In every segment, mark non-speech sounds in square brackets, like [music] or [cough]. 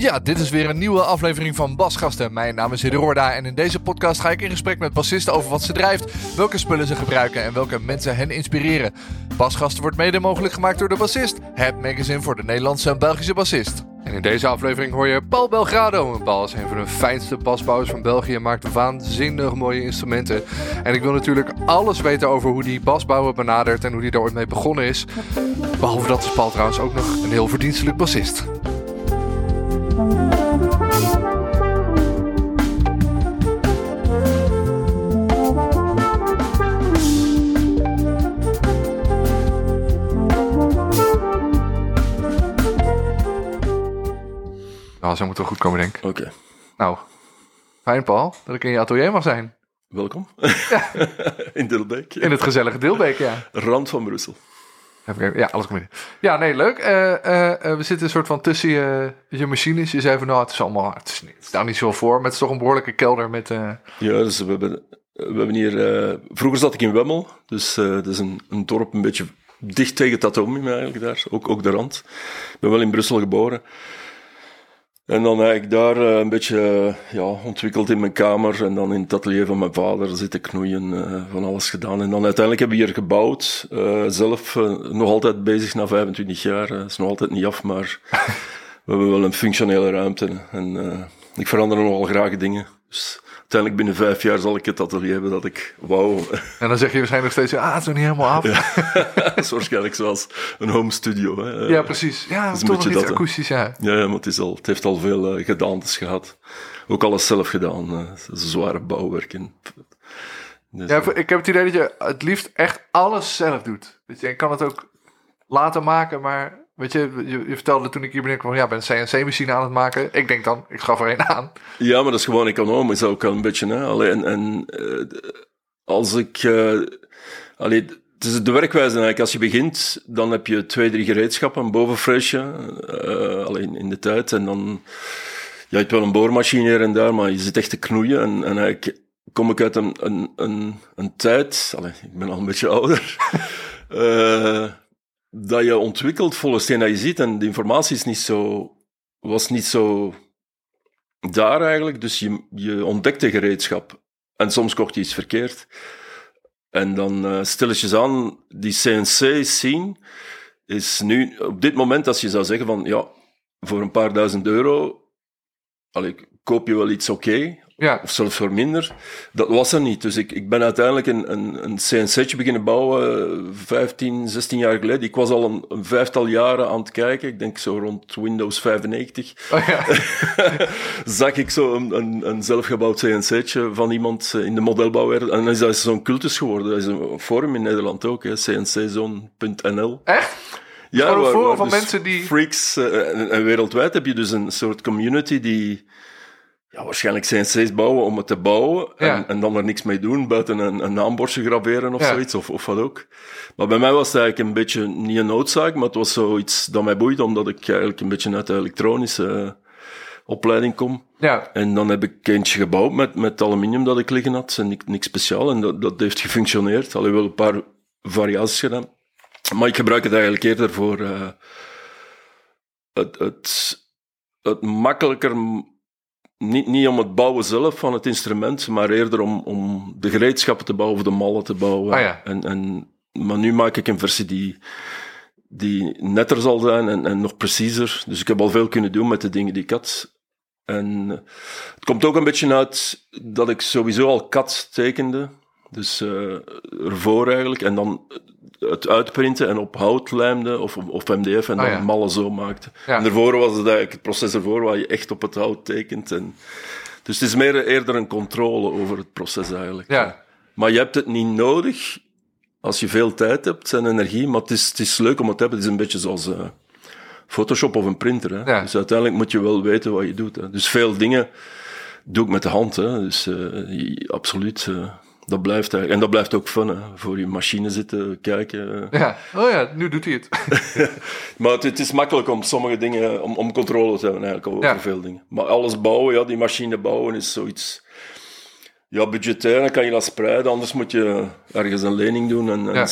Ja, dit is weer een nieuwe aflevering van Basgasten. Mijn naam is Hidde en in deze podcast ga ik in gesprek met bassisten over wat ze drijft, welke spullen ze gebruiken en welke mensen hen inspireren. Basgasten wordt mede mogelijk gemaakt door de bassist, het magazine voor de Nederlandse en Belgische bassist. En in deze aflevering hoor je Paul Belgrado. Paul is een van de fijnste basbouwers van België en maakt waanzinnig mooie instrumenten. En ik wil natuurlijk alles weten over hoe die basbouwer benadert en hoe hij er ooit mee begonnen is. Behalve dat is Paul trouwens ook nog een heel verdienstelijk bassist. Nou, zo moet wel goed komen, denk ik. Oké. Nou, fijn Paul, dat ik in je atelier mag zijn. Welkom. Ja. [laughs] in Dilbeek. In het gezellige Dilbeek, ja. Rand van Brussel. Ja, alles komt. Ja, nee, leuk. Uh, uh, we zitten een soort van tussen je, je machines. Je zei van, nou, het is allemaal, het is, niet, het niet zo voor, maar het is toch een behoorlijke kelder met... Ja, dus we hebben, we hebben hier... vroeger zat ik in Wemmel, dus dat is een, een dorp een beetje dicht tegen het atomium eigenlijk daar, ook, ook de rand. Ik ben wel in Brussel geboren. En dan eigenlijk daar uh, een beetje uh, ja, ontwikkeld in mijn kamer en dan in het atelier van mijn vader zitten knoeien, uh, van alles gedaan. En dan uiteindelijk hebben we hier gebouwd, zelf nog altijd bezig na 25 jaar, is nog altijd niet af, maar [laughs] we hebben wel een functionele ruimte en ik verander nogal graag dingen. Dus uiteindelijk binnen vijf jaar zal ik het atelier hebben dat ik wauw. En dan zeg je waarschijnlijk steeds, ah, het is nog niet helemaal af. Ja, [laughs] dat is waarschijnlijk zoals een home studio. Hè. Ja, precies. Ja, is een beetje dat, akoestisch, ja. Ja, maar het, is al, het heeft al veel uh, gedaantes gehad. Ook alles zelf gedaan. Uh, een zware bouwwerken. Dus, ja, ik heb het idee dat je het liefst echt alles zelf doet. Dus je kan het ook laten maken, maar Weet je, je, vertelde toen ik hier binnenkwam, ja, ben een CNC-machine aan het maken. Ik denk dan, ik gaf er een aan. Ja, maar dat is gewoon economisch ook een beetje. Hè? Alleen, en uh, als ik... Uh, het is de werkwijze eigenlijk. Als je begint, dan heb je twee, drie gereedschappen, een bovenfresje, uh, alleen in de tijd. En dan, ja, je hebt wel een boormachine hier en daar, maar je zit echt te knoeien. En, en eigenlijk kom ik uit een, een, een, tijd, allee, ik ben al een beetje [laughs] ouder, dat je ontwikkelt volgens hetgeen dat je ziet. En de informatie is niet zo, was niet zo daar eigenlijk. Dus je, je ontdekt de gereedschap. En soms kocht je iets verkeerd. En dan uh, stilletjes aan, die CNC-scene is nu, op dit moment, als je zou zeggen van, ja, voor een paar duizend euro, allee, koop je wel iets oké, ja. Of zelfs voor minder. Dat was er niet. Dus ik, ik ben uiteindelijk een, een, een CNC'tje beginnen bouwen, 15, 16 jaar geleden. Ik was al een, een, vijftal jaren aan het kijken. Ik denk zo rond Windows 95. Oh ja. [laughs] zag ik zo een, een, een zelfgebouwd CNC'tje van iemand in de modelbouwwereld. En dan is dat zo'n cultus geworden. Dat is een forum in Nederland ook, cnczone.nl. Echt? Ja, waar, waar van dus mensen die... Freaks, uh, en, en wereldwijd heb je dus een soort community die ja, waarschijnlijk CNC's bouwen om het te bouwen en, en dan er niks mee doen buiten een, een naambordje graveren of zoiets, of, of wat ook. Maar bij mij was het eigenlijk een beetje niet een noodzaak, maar het was zoiets dat mij boeide, omdat ik eigenlijk een beetje uit de elektronische opleiding kom. Ja. En dan heb ik eentje gebouwd met, met aluminium dat ik liggen had, en niks speciaal, en dat, dat heeft gefunctioneerd. Alleen wel een paar variaties gedaan. Maar ik gebruik het eigenlijk eerder voor uh, het, het, het makkelijker niet, niet om het bouwen zelf van het instrument, maar eerder om, om de gereedschappen te bouwen of de mallen te bouwen. Ah, ja. en, en, maar nu maak ik een versie die, die netter zal zijn en, en nog preciezer. Dus ik heb al veel kunnen doen met de dingen die ik had. En het komt ook een beetje uit dat ik sowieso al kat tekende. Dus uh, ervoor eigenlijk. En dan het uitprinten en op hout lijmde of op MDF en Oh, dan ja. mallen zo maakte. Ja. En daarvoor was het eigenlijk het proces ervoor waar je echt op het hout tekent. En, dus het is meer, eerder een controle over het proces eigenlijk. Ja. Maar je hebt het niet nodig als je veel tijd hebt en energie. Maar het is, het is leuk om het te hebben. Het is een beetje zoals eh, Photoshop of een printer. Hè? Ja. Dus uiteindelijk moet je wel weten wat je doet. Hè? Dus veel dingen doe ik met de hand. Hè? Dus eh, absoluut. eh, dat blijft eigenlijk. En dat blijft ook fun. Hè? Voor je machine zitten kijken. Ja. Oh ja, nu doet hij het. [laughs] Maar het, het is makkelijk om sommige dingen, om, om controle te hebben eigenlijk over Ja. veel dingen. Maar alles bouwen, ja, die machine bouwen is zoiets... Ja, budgetair, dan kan je dat spreiden, anders moet je ergens een lening doen en, Ja. en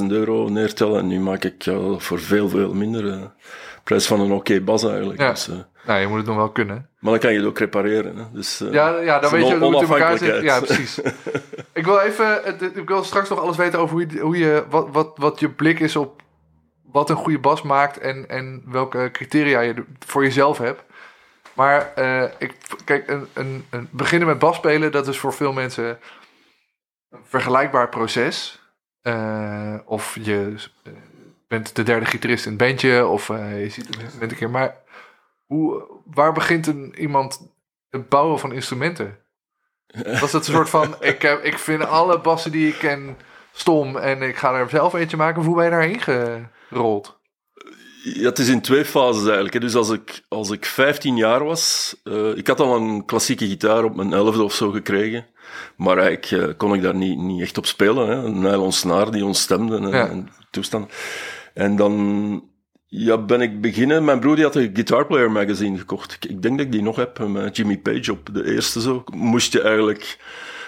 6.000, 7.000 euro neertellen. En nu maak ik ja, voor veel, veel minder. eh, prijs van een oké bas eigenlijk. Ja. Dus, eh, Nou, je moet het nog wel kunnen. maar dan kan je het ook repareren. Hè. Dus, eh, Ja, ja dan weet je hoe het in elkaar zit. Ja, precies. [laughs] ik wil even, het- ik wil straks nog alles weten over hoe je, hoe je wat, wat, wat je blik is op wat een goede bas maakt en, en welke criteria je voor jezelf hebt. Maar eh, ik, kijk, een, een, een, beginnen met bas spelen, dat is voor veel mensen een vergelijkbaar proces. Eh, of je eh, bent de derde gitarist in het bandje, of eh, je ziet het een keer. Maar hoe, waar begint een, iemand het bouwen van instrumenten? Was het een soort van, ik, heb, ik vind alle bassen die ik ken stom en ik ga er zelf eentje maken. Hoe ben je daarheen gerold? Ja, het is in twee fases eigenlijk. Dus als ik, als ik 15 jaar was, eh, ik had al een klassieke gitaar op mijn elfde of zo gekregen. Maar eigenlijk eh, kon ik daar niet, niet echt op spelen. Hè. Een nylon snaar die ons stemde en, Ja. en toestand. En dan ja, ben ik beginnen. Mijn broer die had een Guitar Player magazine gekocht. Ik, denk dat ik die nog heb, met Jimmy Page op de eerste zo. Moest je eigenlijk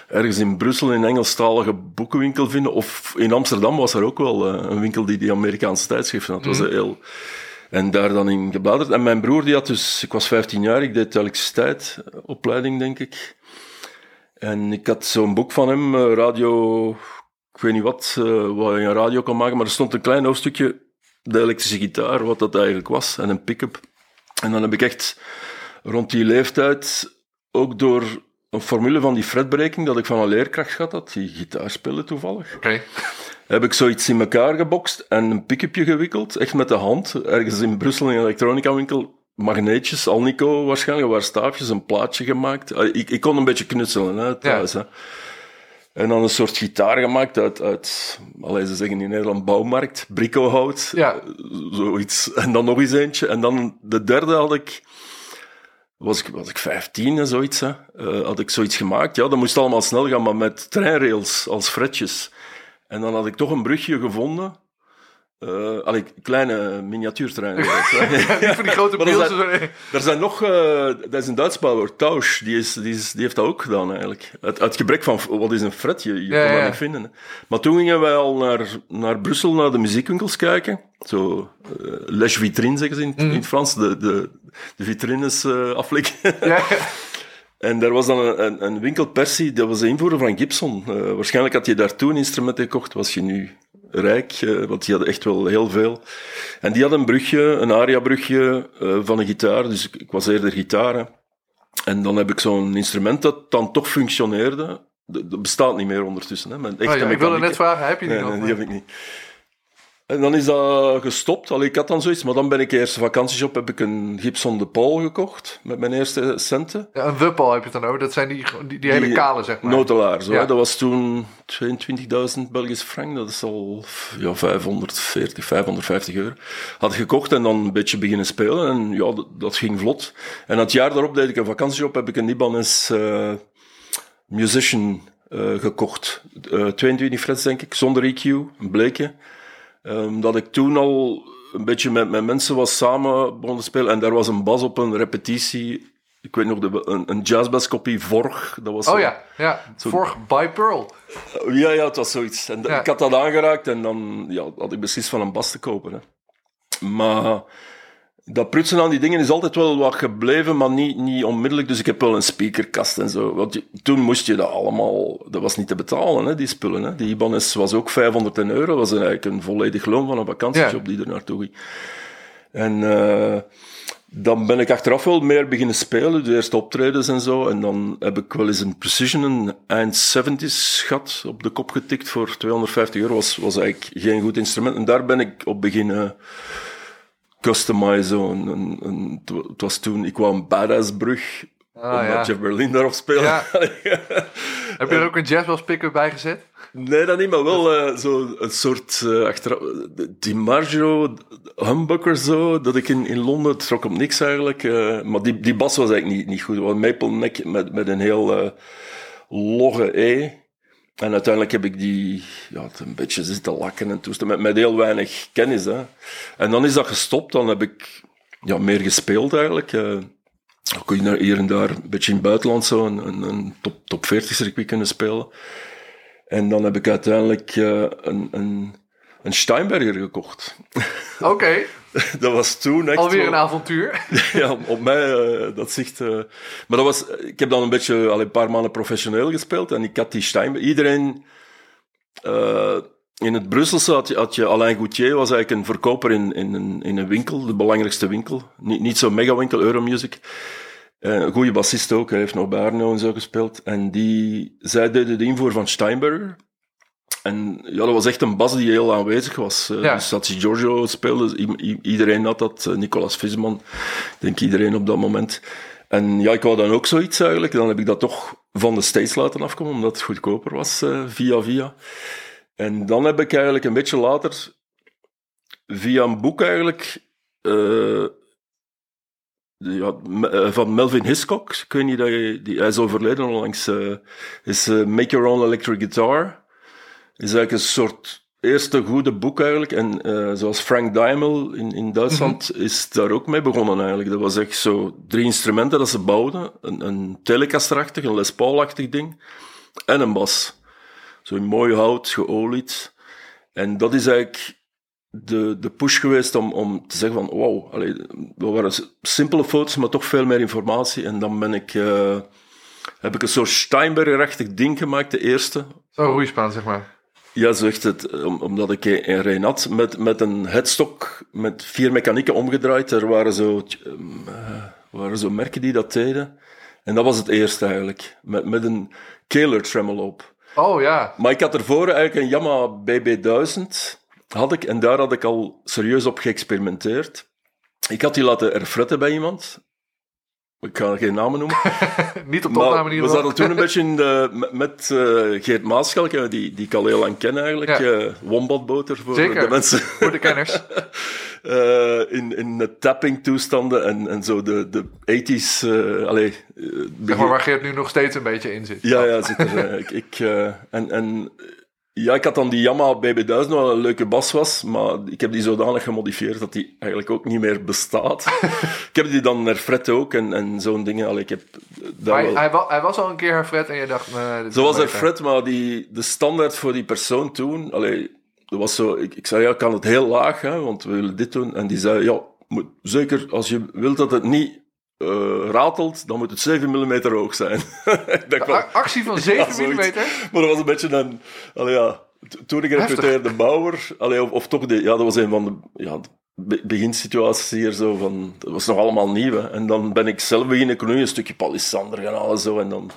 ergens in Brussel in een Engelstalige boekenwinkel vinden. Of in Amsterdam was er ook wel eh, een winkel die die Amerikaanse tijdschriften had. Het was heel... En daar dan in gebladerd. En mijn broer, die had dus... Ik was 15 jaar, ik deed elektriciteit, eh, opleiding, denk ik. En ik had zo'n boek van hem, eh, radio... Ik weet niet wat, eh, wat je een radio kon maken, maar er stond een klein hoofdstukje, de elektrische gitaar, wat dat eigenlijk was, en een pick-up. En dan heb ik echt rond die leeftijd, ook door een formule van die fretberekening dat ik van een leerkracht gehad had, die gitaar speelde toevallig, heb ik zoiets in elkaar gebokst en een pick-upje gewikkeld, echt met de hand, ergens in Brussel in een elektronica winkel, magneetjes, Alnico waarschijnlijk, waar staafjes, een plaatje gemaakt. Ah, Ik, ik kon een beetje knutselen hè, thuis. Hè. En dan een soort gitaar gemaakt uit, uit allee, ze zeggen in Nederland bouwmarkt, bricohout, Ja. zoiets. En dan nog eens eentje. En dan de derde had ik, was ik, was ik 15 en zoiets, hè. Eh, had ik zoiets gemaakt. Ja, dat moest allemaal snel gaan, maar met treinrails als fretjes. En dan had ik toch een brugje gevonden. Eh allee, kleine. [laughs] Niet van die grote beelden. zijn- zo- er zijn nog, eh, dat is een Duitsbouwer, Tausch, die, is, die, is, die heeft dat ook gedaan eigenlijk. Het, het gebrek van, wat is een fret, je, je Ja, kon dat ja. niet vinden. hè. Maar toen gingen wij al naar, naar Brussel, naar de muziekwinkels kijken. Zo, eh, les vitrines zeggen ze in, in het Frans, de, de, de vitrines aflikken. Ja. [laughs] En daar was dan een, een, een winkel Percy, dat was de invoerder van Gibson. Waarschijnlijk had je daar toen instrumenten gekocht, was je nu rijk, eh, want die hadden echt wel heel veel. En die had een brugje, een aria-brugje eh, van een gitaar, dus ik, ik was eerder gitaar. En dan heb ik zo'n instrument dat dan toch functioneerde. Dat bestaat niet meer ondertussen. Hè, echte Oh ja, ik wilde net vragen, heb je die Nee, nog? nee, die heb ik niet. En dan is dat gestopt. Allee, ik had dan zoiets, maar dan ben ik eerst vakantiejob, heb ik een Gibson De Paul gekocht, met mijn eerste centen. Ja, een wuppel heb je dan over. Dat zijn die, die, die hele kale, zeg maar. Notelaar, zo, Ja. dat was toen 22.000 Belgisch frank, dat is al ja, 540, 550 euro. Had ik gekocht en dan een beetje beginnen spelen en ja, dat, dat ging vlot. En het jaar daarop deed ik een vakantiejob, heb ik een Ibanez eh, Musician eh, gekocht. Eh 22 frets denk ik, zonder EQ, een bleke. Ehm, dat ik toen al een beetje met, met mensen was samen begonnen te spelen en daar was een bas op een repetitie. Ik weet nog, de, een, een jazzbasskopie Vorg. Dat was Oh zo- ja, ja. Vorig by Pearl. ja, ja, het was zoiets. En Ja. ik had dat aangeraakt en dan ja, had ik beslist van een bas te kopen. Hè. Maar dat prutsen aan die dingen is altijd wel wat gebleven, maar niet, niet onmiddellijk. Dus ik heb wel een speakerkast en zo. Want je- toen moest je dat allemaal... Dat was niet te betalen, hè, die spullen. Hè. Die Ibanez was ook 500 euro. Dat was eigenlijk een volledig loon van een vakantiejob die er naartoe ging. En... eh, dan ben ik achteraf wel meer beginnen spelen, de eerste optredens en zo. En dan heb ik wel eens een Precision, een eind 70s gehad, op de kop getikt voor 250 euro. Was, was eigenlijk geen goed instrument. En daar ben ik op beginnen customizen. Een, een, het was toen, ik kwam badassbrug, Ah, omdat ja. Jeff Berlin daarop speelde. Ja. [laughs] Heb je er ook een jazzbells pick-up bij gezet? Nee, dat niet, maar wel eh, zo een soort uh, achteraf, Di Maggio humbucker zo, dat ik in, in Londen trok op niks eigenlijk. Uh, maar die, die bas was eigenlijk niet, niet goed. Maple neck met, met een heel uh, logge E. En uiteindelijk heb ik die ja, het een beetje zitten lakken en toestaan, met, met heel weinig kennis. Hè. En dan is dat gestopt, dan heb ik ja, meer gespeeld eigenlijk. Uh, ook hier en daar, een beetje in het buitenland zo, een, een, top, top 40 circuit kunnen spelen. En dan heb ik uiteindelijk uh, een, een, een Steinberger gekocht. Oké. [laughs] dat was toen echt... Alweer een avontuur. [laughs] ja, op mij, uh, dat zicht... Uh, maar dat was... Ik heb dan een beetje, al een paar maanden professioneel gespeeld. En ik had die Steinberger... Iedereen... in het Brusselse had je, had je Alain Goutier, was eigenlijk een verkoper in, in, een, in een winkel, de belangrijkste winkel. Niet, niet zo'n mega-winkel, Euromusic. Een goede bassist ook, hij heeft nog bij Arno en zo gespeeld. En die, zij deden de invoer van Steinberger. En ja, dat was echt een bas die heel aanwezig was. Uh, Ja. Dus Satsi Giorgio speelde, i- iedereen had dat, uh, Nicolas Visman, denk iedereen op dat moment. En ja, ik wou dan ook zoiets eigenlijk. Dan heb ik dat toch van de States laten afkomen, omdat het goedkoper was, uh, via via. En dan heb ik eigenlijk een beetje later, via een boek eigenlijk, ja, eh, van Melvin Hiscock. Ik weet niet dat je, die, hij is overleden onlangs. eh, is eh, Make Your Own Electric Guitar. Is eigenlijk een soort eerste goede boek eigenlijk. En eh, zoals Frank Diamel in, in Duitsland is daar ook mee begonnen eigenlijk. Dat was echt zo drie instrumenten dat ze bouwden. Een, een Telecaster-achtig, een Les Paul-achtig ding. En een bas. Zo in mooi hout, geolied. En dat is eigenlijk de, de push geweest om, om te zeggen van wow, allee, dat waren simpele foto's, maar toch veel meer informatie. En dan ben ik, eh, heb ik een soort Steinberger-achtig ding gemaakt, de eerste. Zo'n roeispaan, zeg maar. Ja, zo echt het, om- omdat ik een rein had, met, met een headstock met vier mechanieken omgedraaid. Er waren zo, ehm, eh, waren zo merken die dat deden. En dat was het eerste eigenlijk, met, met een Keeler tremolo op. Oh ja. Maar ik had ervoor eigenlijk een Yamaha BB1000, had ik, en daar had ik al serieus op geëxperimenteerd. Ik had die laten erfretten bij iemand. Ik ga geen namen noemen. [laughs] Niet op de opname in we zaten toen een [laughs] beetje in de, met, eh, Geert Maaschalk, eh, die, die ik al heel lang ken eigenlijk. Ja. eh Wombatboter voor Zeker. de mensen. [laughs] Voor de kenners. In, in de tapping toestanden en, en zo de, de 80s. eh allee, Zeg maar waar Geert nu nog steeds een beetje in zit. ja, ja, zit er. ik, ik, en, en ja, ik had dan die Yamaha BB1000, wat een leuke bas was, maar ik heb die zodanig gemodifieerd dat die eigenlijk ook niet meer bestaat. [laughs] ik heb die dan herfret ook en, en zo'n dingen. Allee, ik heb Hij, wel- hij, wa- hij was al een keer herfret en je dacht... is Zoals wel er. Fred, maar die, de standaard voor die persoon toen, allee, dat was zo, ik, ik zei, ja, kan het heel laag, hè, want we willen dit doen. En die zei, ja, moet, zeker als je wilt dat het niet ratelt, dan moet het 7 mm hoog zijn. [laughs] actie van 7 [laughs] Ja, mm? maar dat was een beetje een, allee, ja, toen ik reputeerde bouwer, allee, of, of toch, de, ja, dat was een van de, ja, be- beginsituaties hier zo van, dat was nog allemaal nieuw, hè. En dan ben ik zelf beginnen knoeien, een stukje palissander gaan halen, zo, en dan,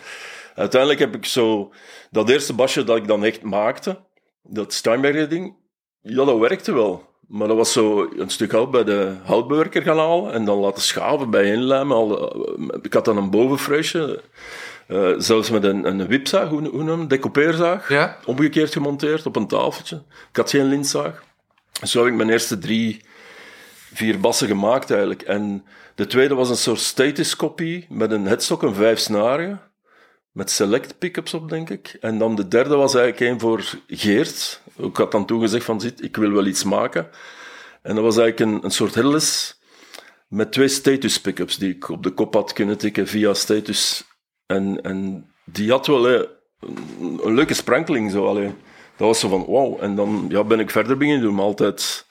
uiteindelijk heb ik zo, dat eerste basje dat ik dan echt maakte, dat Steinberger ding, ja, dat werkte wel. Maar dat was zo een stuk hout bij de houtbewerker gaan halen en dan laten schaven bij inlijmen. Al, eh, ik had dan een bovenfreesje, eh, zelfs met een, een wipzaag, hoe, hoe noem decoupeerzaag, Ja? omgekeerd gemonteerd op een tafeltje. Ik had geen lintzaag. Zo heb ik mijn eerste drie, vier bassen gemaakt eigenlijk. En de tweede was een soort status kopie met een headstock, een vijf snaren. Met select pickups op, denk ik. En dan de derde was eigenlijk een voor Geert. Ik had dan toen gezegd van, zit, ik wil wel iets maken. En dat was eigenlijk een, een soort headless met twee status pickups die ik op de kop had kunnen tikken via status. En, en die had wel een, leuke sprankeling zo. Allee. Dat was zo van, wow. En dan ja, ben ik verder beginnen doen, maar altijd...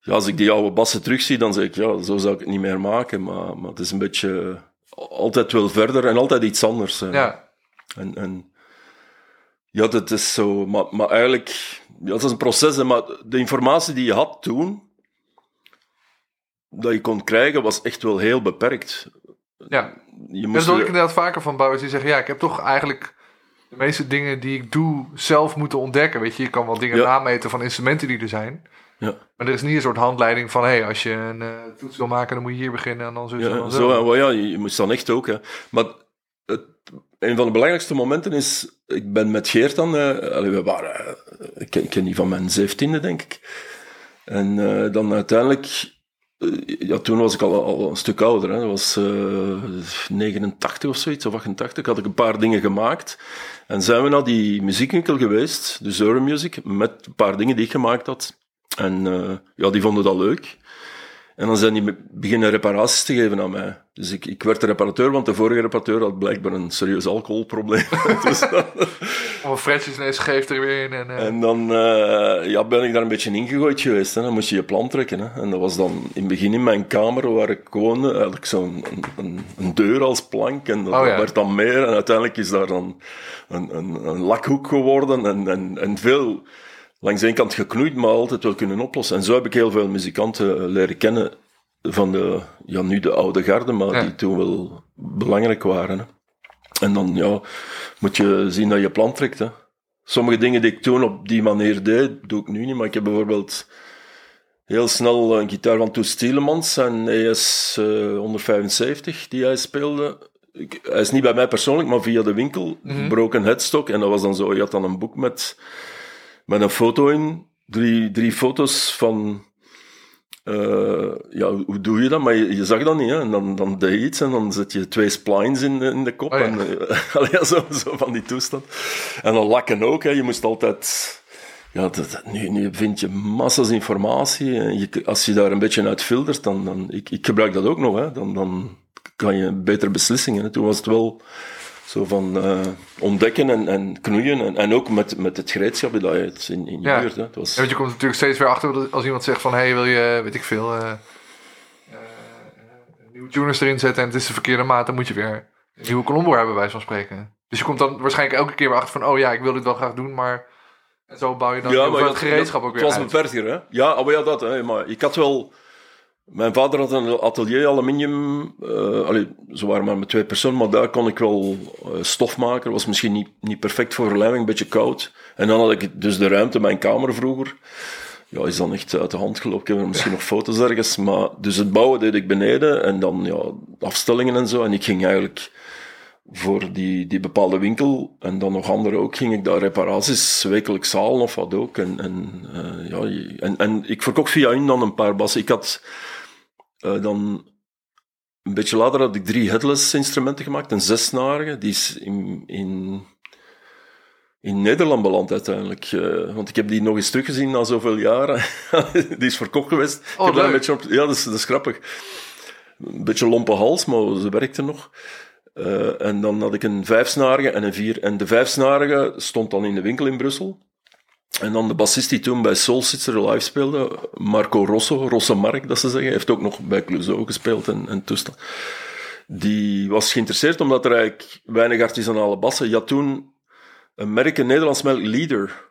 Ja, als ik die oude bassen terugzie, dan zeg ik, ja, zo zou ik het niet meer maken. Maar, maar het is een beetje... Altijd wel verder en altijd iets anders. hè. Ja. En, en ja, dat is zo. Maar, maar eigenlijk, ja, dat is een proces. Hè, maar de informatie die je had toen, dat je kon krijgen was echt wel heel beperkt. Ja. Je Dat moest, hoor ik inderdaad vaker van bouwers die zeggen... ja, ik heb toch eigenlijk de meeste dingen die ik doe zelf moeten ontdekken. Weet je, je kan wel dingen Ja. nameten van instrumenten die er zijn. Ja. Maar er is niet een soort handleiding van... hé, hey, als je een eh, toets wil maken, dan moet je hier beginnen en dan zo. en Ja, dan zo, wel, ja, je moest dan echt ook. Hè. Maar het, een van de belangrijkste momenten is... Ik ben met Geert dan... allee, we waren... eh, ik, ken, die van mijn zeventiende, denk ik. En dan uiteindelijk... ja, toen was ik al, al een stuk ouder. Hè. Dat was eh 89 of zoiets, of 88. Had ik een paar dingen gemaakt. En zijn we naar die muziekwinkel geweest, de Zure Music, met een paar dingen die ik gemaakt had. En eh, ja, die vonden dat leuk. En dan zijn die beginnen reparaties te geven aan mij. Dus ik, ik werd de reparateur, want de vorige reparateur had blijkbaar een serieus alcoholprobleem. [laughs] dus, Of fretjes ineens geeft er weer in. En, eh, en dan eh, ja, ben ik daar een beetje ingegooid geweest. Hè. Dan moest je je plan trekken. Hè. En dat was dan in het begin in mijn kamer waar ik woonde, eigenlijk zo'n een, een, een deur als plank. En dat, Oh, ja. werd dan meer. En uiteindelijk is daar dan een, een, een lakhoek geworden. En, en, en veel langs ene kant geknoeid, maar altijd wel kunnen oplossen. En zo heb ik heel veel muzikanten eh, leren kennen van de, ja, nu de oude garde, maar Ja. die toen wel belangrijk waren. Hè. En dan ja, moet je zien dat je plan trekt. Hè. Sommige dingen die ik toen op die manier deed, doe ik nu niet. Maar ik heb bijvoorbeeld heel snel een gitaar van Toet Stielemans, een ES eh, 175, die hij speelde. Ik, hij is niet bij mij persoonlijk, maar via de winkel. Mhm. Broken Headstock. En dat was dan zo, je had dan een boek met, met een foto in. Drie, drie foto's van... eh, ja, hoe doe je dat? Maar je, je zag dat niet, hè? En dan, dan deed je iets en dan zet je twee splines in de, in de kop. Oh ja. en, eh, [laughs] allee, zo, zo van die toestand. En dan lakken ook, hè. Je moest altijd... Ja, dat, nu, nu vind je massa's informatie. En je, als je daar een beetje uit filtert, dan... dan ik, ik gebruik dat ook nog, hè. Dan, dan kan je betere beslissingen. Hè. Toen was het wel zo van eh, ontdekken en, en knoeien. En, en ook met, met het gereedschap dat je het in, in je Ja. buurt. Was, Ja, want je komt natuurlijk steeds weer achter als iemand zegt van... hé, hey, wil je, weet ik veel... eh, eh, nieuwe tuners erin zetten en het is de verkeerde maat... dan moet je weer een nieuwe Colombo hebben, bij van spreken. Dus je komt dan waarschijnlijk elke keer weer achter van... oh ja, ik wil dit wel graag doen, maar... En zo bouw je dan je het gereedschap ook weer Het was uit. beperkter, hè? Ja, maar ja, dat. Hè. Maar ik had wel... Mijn vader had een atelier aluminium. eh allee, ze waren maar met twee personen, maar daar kon ik wel eh, stof maken. Was misschien niet, niet perfect voor verlijming, een beetje koud. En dan had ik dus de ruimte, mijn kamer vroeger. Ja, is dan echt uit de hand gelopen. Ik heb er misschien [laughs] nog foto's ergens. Maar, dus het bouwen deed ik beneden en dan ja, afstellingen en zo. En ik ging eigenlijk voor die, die bepaalde winkel en dan nog andere ook, ging ik daar reparaties wekelijks halen of wat ook. En, en, eh, ja, en, en ik verkocht via hun dan een paar bassen. Ik had eh, dan een beetje later had ik drie headless instrumenten gemaakt, een zesnarige, die is in, in, in Nederland beland uiteindelijk. eh, want ik heb die nog eens teruggezien na zoveel jaren. [laughs] die is verkocht geweest. ik Oh, heb daar een beetje op, ja, dat is, dat is grappig. Een beetje lompe hals, maar ze werkte nog. Eh, en dan had ik een vijfsnarige en een vier. En de vijfsnarige stond dan in de winkel in Brussel. En dan de bassist die toen bij Soul Sister live speelde, Marco Rosso, Rosse Mark, dat ze zeggen, heeft ook nog bij Clouseau gespeeld en, en toestand. Die was geïnteresseerd omdat er eigenlijk weinig artisanale bassen. Je had toen een merk, een Nederlands merk, Leader.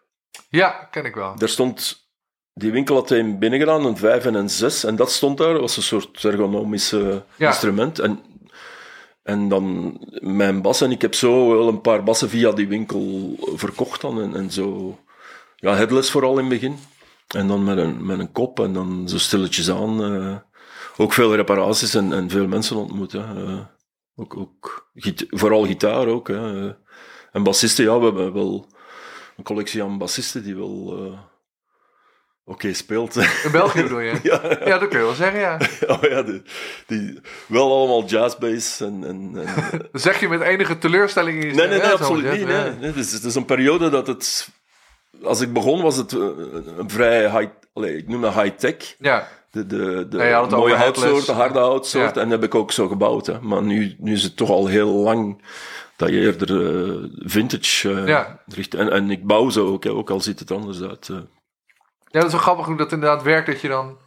Ja, ken ik wel. Daar stond, die winkel had hij binnengedaan, een 5 en een 6. En dat stond daar, dat was een soort ergonomische Ja. instrument. En, en dan mijn bas. En ik heb zo wel een paar bassen via die winkel verkocht dan. En, en zo, ja, headless vooral in het begin. En dan met een, met een kop en dan zo stilletjes aan. eh, ook veel reparaties en, en veel mensen ontmoet. Eh, ook, ook, vooral gitaar ook. Hè. Eh, En bassisten, ja, we hebben wel een collectie aan bassisten die wel oké speelt. In België bedoel je? [laughs] ja, Ja, dat kun je wel zeggen, ja. [laughs] oh ja die, die, wel allemaal jazzbass en... en, en [laughs] Dat zeg je met enige teleurstelling in nee, nee, nee, absoluut niet. Nee, nee. Het, is, het is een periode dat het... Als ik begon was het eh, een vrij high... Allee, ik noem dat high-tech. Ja, De, de, de mooie houtsoorten, harde houtsoorten. Ja. En dat heb ik ook zo gebouwd. Hè. Maar nu, nu is het toch al heel lang dat je eerder eh, vintage eh, Ja. richt. En, en ik bouw zo ook, hè, ook al ziet het anders uit. Ja, dat is wel grappig hoe dat inderdaad werkt. Dat je dan.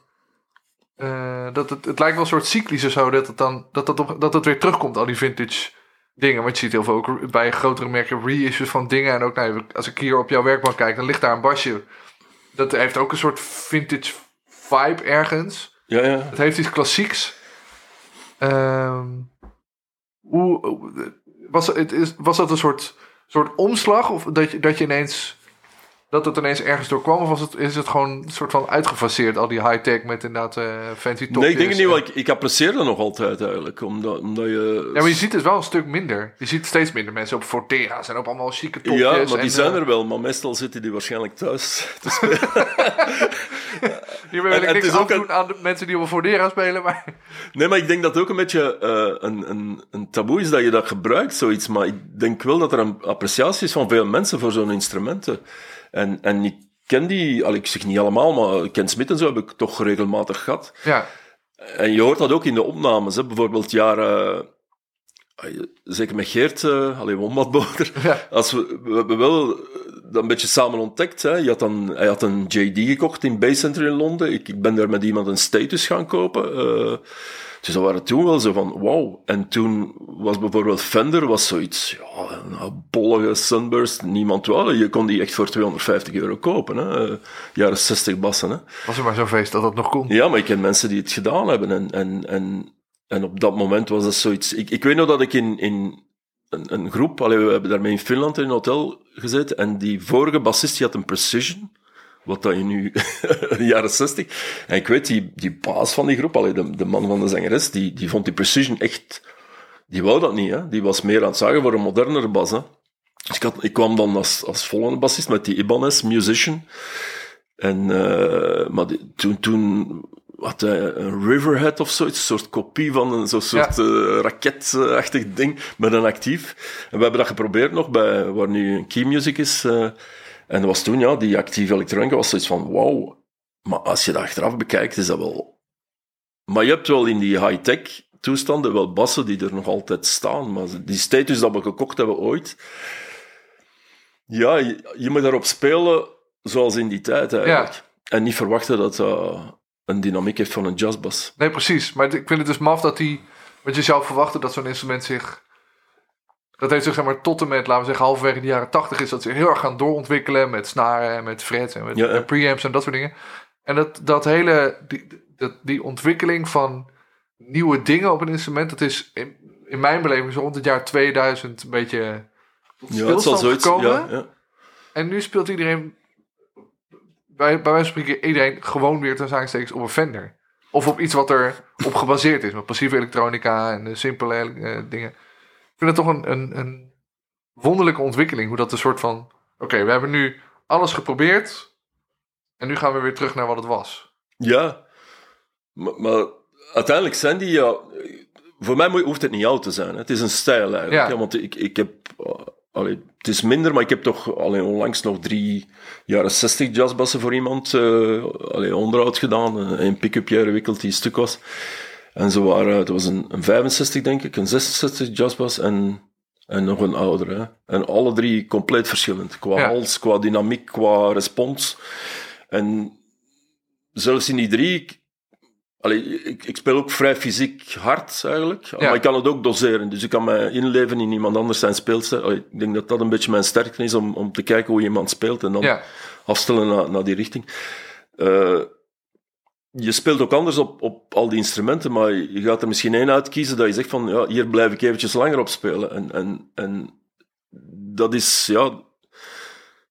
eh, dat het, het lijkt wel een soort cyclisch of zo. Dat het dan. Dat, dat, op, dat het weer terugkomt, al die vintage dingen. Want je ziet heel veel ook bij grotere merken reissues van dingen. En ook nou, als ik hier op jouw werkbank kijk, dan ligt daar een basje. Dat heeft ook een soort vintage vibe ergens. Ja, ja. Het heeft iets klassieks. Ehm, hoe, hoe- was, het, is, was dat een soort, soort omslag? Of dat je, dat je ineens... Dat het ineens ergens door kwam? Of was het, is het gewoon een soort van uitgefaseerd? Al die high-tech met inderdaad eh, fancy topjes. Nee, ik denk het niet, want ik, ik apprecieer dat nog altijd eigenlijk. Omdat, omdat je... Ja, maar je ziet het wel een stuk minder. Je ziet steeds minder mensen op Fortera's en op allemaal chique topjes. Ja, maar die en, zijn eh, er wel, maar meestal zitten die waarschijnlijk thuis te spelen. [laughs] Hier wil ik en niks afdoen aan de mensen die op Fortera spelen, maar... Nee, maar ik denk dat het ook een beetje eh, een, een, een taboe is dat je dat gebruikt, zoiets. Maar ik denk wel dat er een appreciatie is van veel mensen voor zo'n instrumenten. En, en ik ken die, al ik zeg niet allemaal, maar Ken Smith en zo heb ik toch regelmatig gehad. Ja, En je hoort dat ook in de opnames. Hè. Bijvoorbeeld jaren... eh, zeker met Geert, uh, alleen Wombatboter. [laughs] Ja. Als we, we hebben wel eh, dat een beetje samen ontdekt. Hè. Je had dan, hij had een JD gekocht in Bay Center in Londen. Ik, ik ben daar met iemand een status gaan kopen. eh dus dat waren toen wel zo van, wauw. En toen was bijvoorbeeld Fender was zoiets, ja, een bollige Sunburst. Niemand wel. Je kon die echt voor 250 euro kopen. Hè. Jaren 60 bassen. Hè. was er maar zo'n feest dat dat nog kon. Ja, maar ik ken mensen die het gedaan hebben. En, en, en, en op dat moment was dat zoiets. Ik, ik weet nog dat ik in, in een, een groep, allee, we hebben daarmee in Finland in een hotel gezeten. En die vorige bassist die had een Precision. Wat dat je nu, [laughs] jaren 60. En ik weet, die, die baas van die groep, allee, de, de man van de zangeres, die, die vond die Precision echt. Die wou dat niet, hè? Die was meer aan het zagen voor een modernere bas. Hè? Dus ik, had, ik kwam dan als, als volgende bassist met die Ibanez Musician. En, uh, maar die, toen, toen had hij een Riverhead of zoiets, een soort kopie van een zo'n soort ja. uh, raketachtig ding met een actief. En we hebben dat geprobeerd nog bij waar nu een Key Music is. Uh, en dat was toen, ja, die actieve elektronica was zoiets van, wauw. Maar als je dat achteraf bekijkt, is dat wel... Maar je hebt wel in die high-tech toestanden wel bassen die er nog altijd staan. Maar die status dat we gekocht hebben ooit... Ja, je, je moet daarop spelen zoals in die tijd eigenlijk. Ja. En niet verwachten dat dat een dynamiek heeft van een jazzbas. Nee, precies. Maar ik vind het dus maf dat die... Want je zou verwachten dat zo'n instrument zich... Dat heeft zich zeg maar tot en met, laten we zeggen, halverwege de jaren tachtig is dat zich heel erg gaan doorontwikkelen met snaren en met frets en met Ja, ja. preamps en dat soort dingen. En dat, dat hele, die, dat, die ontwikkeling van nieuwe dingen op een instrument, dat is in, in mijn beleving zo rond het jaar 2000 een beetje Ja, het zal zoiets... gekomen. Ja, ja. En nu speelt iedereen, bij, bij wijze van spreken, iedereen gewoon weer ten aanstekens op een Fender. Of op iets wat er op gebaseerd is, met passieve elektronica en simpele uh, dingen. Vind het toch een, een, een wonderlijke ontwikkeling, hoe dat een soort van, oké, we hebben nu alles geprobeerd en nu gaan we weer terug naar wat het was. Ja, maar, maar uiteindelijk zijn die ja. Voor mij hoeft het niet oud te zijn. Hè. Het is een stijl eigenlijk. Ja. want ik, ik heb. uh, allee, het is minder, maar ik heb toch allee, onlangs nog drie jaren 60 jazzbassen voor iemand uh, allee, onderhoud gedaan. Een een pick-up gewikkeld die stuk was. En ze waren, het was een, een 65 denk ik, een 66 jazzbas en, en nog een oudere. Hè. En alle drie compleet verschillend. Qua Ja. hals, qua dynamiek, qua respons. En zelfs in die drie, ik, allee, ik, ik speel ook vrij fysiek hard eigenlijk, Ja. maar ik kan het ook doseren. Dus ik kan mij inleven in iemand anders zijn speelstijl. Allee, ik denk dat dat een beetje mijn sterkte is, om, om te kijken hoe iemand speelt en dan Ja, afstellen naar, naar die richting. Eh, je speelt ook anders op, op al die instrumenten, maar je gaat er misschien één uitkiezen dat je zegt van, ja, hier blijf ik eventjes langer op spelen. En, en, en dat is, ja,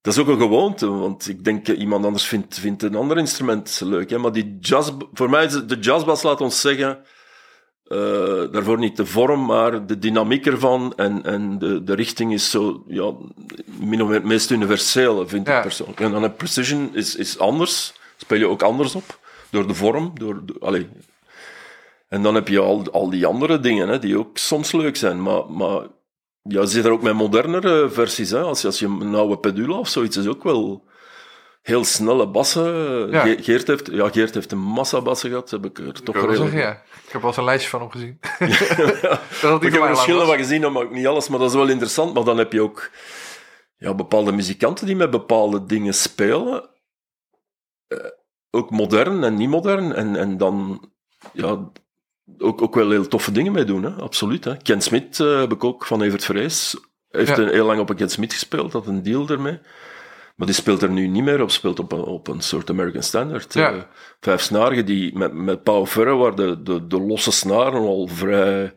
dat is ook een gewoonte, want ik denk iemand anders vindt, vindt een ander instrument leuk. Hè? Maar die jazz, voor mij is de jazzbas, laat ons zeggen, eh, daarvoor niet de vorm, maar de dynamiek ervan en, en de, de richting is zo, ja, min of meer het meest universele, vind Ja. ik persoonlijk. En dan een precision is, is anders, speel je ook anders op, door de vorm, door, allee. En dan heb je al, al die andere dingen, hè, die ook soms leuk zijn, maar, maar ja, je zit er ook met modernere versies. Hè. Als, je, als je een oude pedula of zoiets is ook wel heel snelle bassen. Ja. Ge- Geert, heeft, ja, Geert heeft een massa bassen gehad, heb ik er toch wel zeggen, ja. Ik heb wel eens een lijstje van hem gezien. [laughs] Ja. Ik heb er verschillen van gezien, maar ook niet alles. Maar dat is wel interessant. Maar dan heb je ook ja, bepaalde muzikanten die met bepaalde dingen spelen. Ook modern en niet modern. En, en dan ja, ook, ook wel heel toffe dingen mee doen. Hè? Absoluut. Hè? Ken Smit eh, heb ik ook van Evert Vrees. Heeft Ja. een, heel lang op een Ken Smit gespeeld. Had een deal ermee. Maar die speelt er nu niet meer op, speelt op een, op een soort American Standard. Ja. Eh, vijf snarigen die met, met Paul Verre, waar de, de, de losse snaren al vrij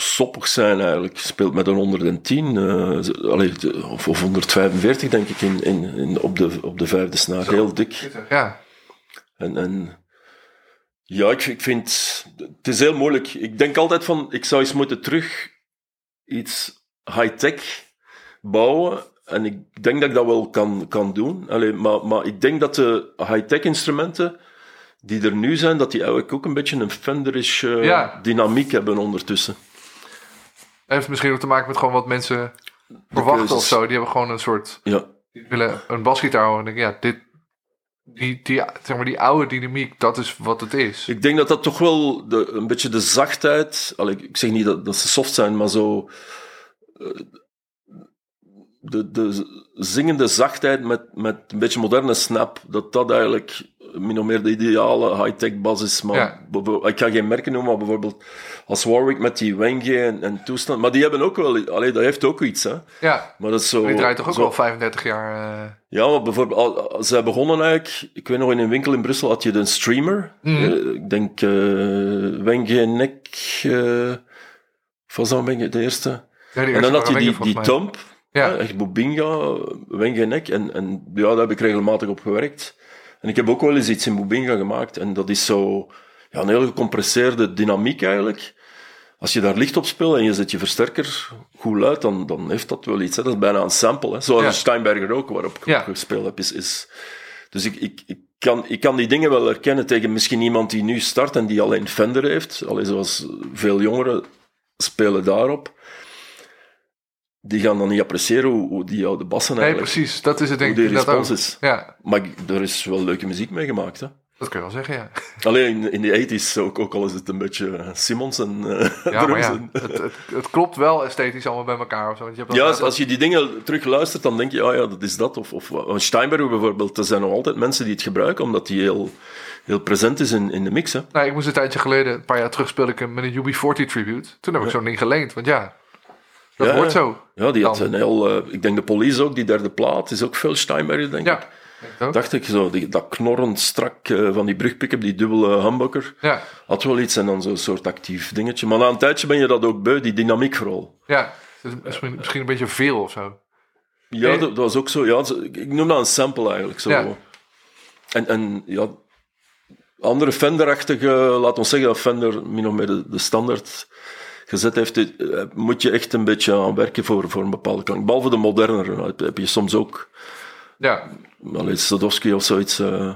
soppig zijn eigenlijk. Speelt met een 110, eh, ze- allee, of, of 145 denk ik, in, in, in, op, de, op de vijfde snaar. Heel dik. Ja, En, en ja, ik, ik vind het is heel moeilijk. Ik denk altijd van, ik zou eens moeten terug iets high-tech bouwen. En ik denk dat ik dat wel kan, kan doen. Allee, maar, maar ik denk dat de high-tech instrumenten die er nu zijn, dat die eigenlijk ook een beetje een Fenderish eh, Ja. dynamiek hebben ondertussen. Heeft misschien ook te maken met gewoon wat mensen verwachten of zo. Die hebben gewoon een soort, Ja, die willen een basgitaar horen en denken, ja, dit, die, die, zeg maar, die oude dynamiek, dat is wat het is. Ik denk dat dat toch wel de, een beetje de zachtheid. Allee, ik zeg niet dat, dat ze soft zijn, maar zo. eh, De, de zingende zachtheid met, met een beetje moderne snap, dat dat eigenlijk min of meer de ideale high-tech bas is. Maar Ja. ik ga geen merken noemen, maar bijvoorbeeld als Warwick met die Wenge en, en toestand. Maar die hebben ook wel, allee, dat heeft ook iets. Hè. Ja, Maar dat is zo, die draait toch ook zo- al 35 jaar. eh, ja, maar bijvoorbeeld, zij begonnen eigenlijk, ik weet nog in een winkel in Brussel had je de streamer. Mhm. Eh, ik denk uh, Wenge Nek, eh was dat Wenge de eerste? ja, en dan had je die, die. Tomp, Ja. echt Bobinga, Wenge Nek. En, en ja, daar heb ik regelmatig op gewerkt. En ik heb ook wel eens iets in Bobinga gemaakt. En dat is zo ja, een heel gecompresseerde dynamiek eigenlijk. Als je daar licht op speelt en je zet je versterker goed luid, dan, dan heeft dat wel iets. Hè. Dat is bijna een sample. Hè. Zoals Ja. Steinberger ook, waarop ik Ja. gespeeld heb. Is, is, dus ik, ik, ik, kan, ik kan die dingen wel herkennen tegen misschien iemand die nu start en die alleen Fender heeft. Alleen zoals veel jongeren spelen daarop. Die gaan dan niet appreciëren hoe, hoe die oude bassen Nee, eigenlijk... precies. Dat is het denk hoe ik die inderdaad ook. respons is. Ja, Maar er is wel leuke muziek mee gemaakt. Hè. Dat kun je wel zeggen, ja. Alleen in, de 80s ook, ook al is het een beetje eh, Simmons en eh Ja, maar ja, het, het, het klopt wel esthetisch allemaal bij elkaar. Of zo. Want je hebt Ja, als, als je die dingen terug luistert, dan denk je, ah ja, dat is dat. Of, of want Steinberg bijvoorbeeld, er zijn nog altijd mensen die het gebruiken, omdat die heel, heel present is in, in de mix. Hè. Nou, ik moest een tijdje geleden, een paar jaar terug, speelde ik hem met een UB40 tribute. Toen heb ik zo'n ding geleend, want ja, dat Ja, wordt zo. Ja, die had Dan. een heel... eh, ik denk de Police ook, die derde plaat, is ook veel Steinberg, denk Ja, ik. Dacht ik zo, die, dat knorrend strak eh, van die brugpick-up, die dubbele humbucker, Ja, had wel iets en dan zo'n soort actief dingetje. Maar na een tijdje ben je dat ook beu, die dynamiek vooral. ja. Is misschien, misschien een beetje veel of zo. Ja, Nee. dat, dat was ook zo. Ja, ik noem dat een sample eigenlijk. Zo. Ja. En, en ja, andere Fender-achtige, laat ons zeggen dat Fender min of meer de, de standaard gezet heeft, eh, moet je echt een beetje aan werken voor, voor een bepaalde klank. Behalve de modernere heb je soms ook Ja, iets Sadowski of zoiets. eh,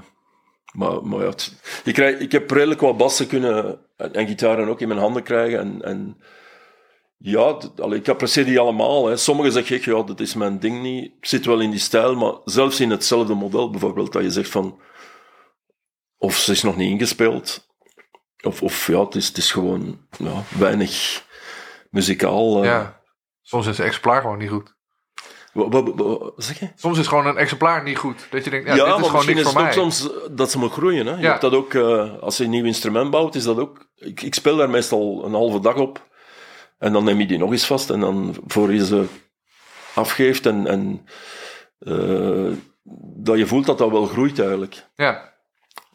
maar, maar ja, het- ik, krijg, ik heb redelijk wat bassen kunnen en, en gitaren ook in mijn handen krijgen. En, en ja, allee, ik apprecieer die allemaal. Hè. Sommigen zeggen, ja, dat is mijn ding niet. Ik zit wel in die stijl, maar zelfs in hetzelfde model bijvoorbeeld, dat je zegt van... Of ze is nog niet ingespeeld. Of, of ja, het is, het is gewoon ja, weinig muzikaal. eh. ja. Soms is een exemplaar gewoon niet goed. Wat, wat, wat- wat zeg je? Soms is gewoon een exemplaar niet goed. Dat je denkt, ja, Ja, dit is maar gewoon misschien niks is voor het mij. ook soms dat ze moet groeien. Hè? Je Ja. hebt dat ook, eh, als je een nieuw instrument bouwt, is dat ook... Ik, ik speel daar meestal een halve dag op. En dan neem je die nog eens vast. En dan voor je ze afgeeft en... en eh, dat je voelt dat dat wel groeit eigenlijk. Ja.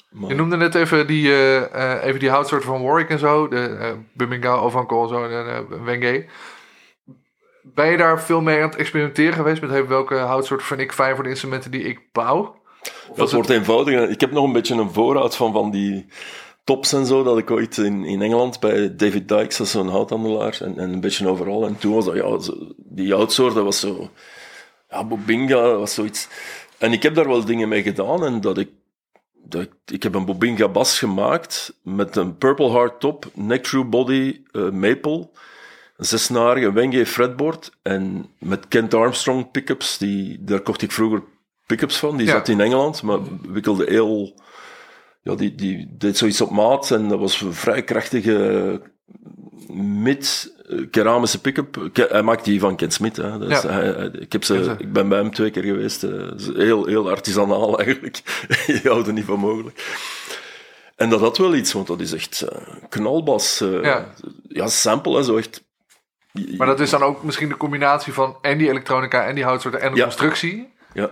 Maar- Je noemde net even die, eh, eh, even die houtsoorten van Warwick en zo. De uh, Birmingham, en zo. En uh, Wenge. Ben je daar veel mee aan het experimenteren geweest? Met hey, welke houtsoorten vind ik fijn voor de instrumenten die ik bouw? Of Dat wordt eenvoudiger. Ik heb nog een beetje een voorraad van, van die tops en zo, dat ik ooit in, in Engeland bij David Dykes, dat is zo'n houthandelaar, en, en een beetje overal. En toen was dat, ja, zo, die houtsoort, dat was zo, ja, Bobinga, dat was zoiets. En ik heb daar wel dingen mee gedaan, en dat ik, dat ik, ik heb een Bobinga bas gemaakt, met een Purple Heart top, neck through body, eh, maple, zesnarige Wenge fretboard, en met Kent Armstrong pickups, die, daar kocht ik vroeger pickups van, die Ja. zat in Engeland, maar wikkelde heel... Ja, die, die deed zoiets op maat en dat was een vrij krachtige mid eh, keramische pick-up. Hij maakt die van Ken Smith. Hè. Is- Ja. hij- hij- ik, heb ze, ik ben bij hem twee keer geweest. eh, heel, heel artisanaal [laughs] eigenlijk. Je houdt er niet van mogelijk. En dat had wel iets, want dat is echt eh, knalbas. Ja. ja, sample, hè, zo echt. Maar dat is dan ook misschien de combinatie van en die elektronica en die houtsoorten en de Ja. constructie. Ja.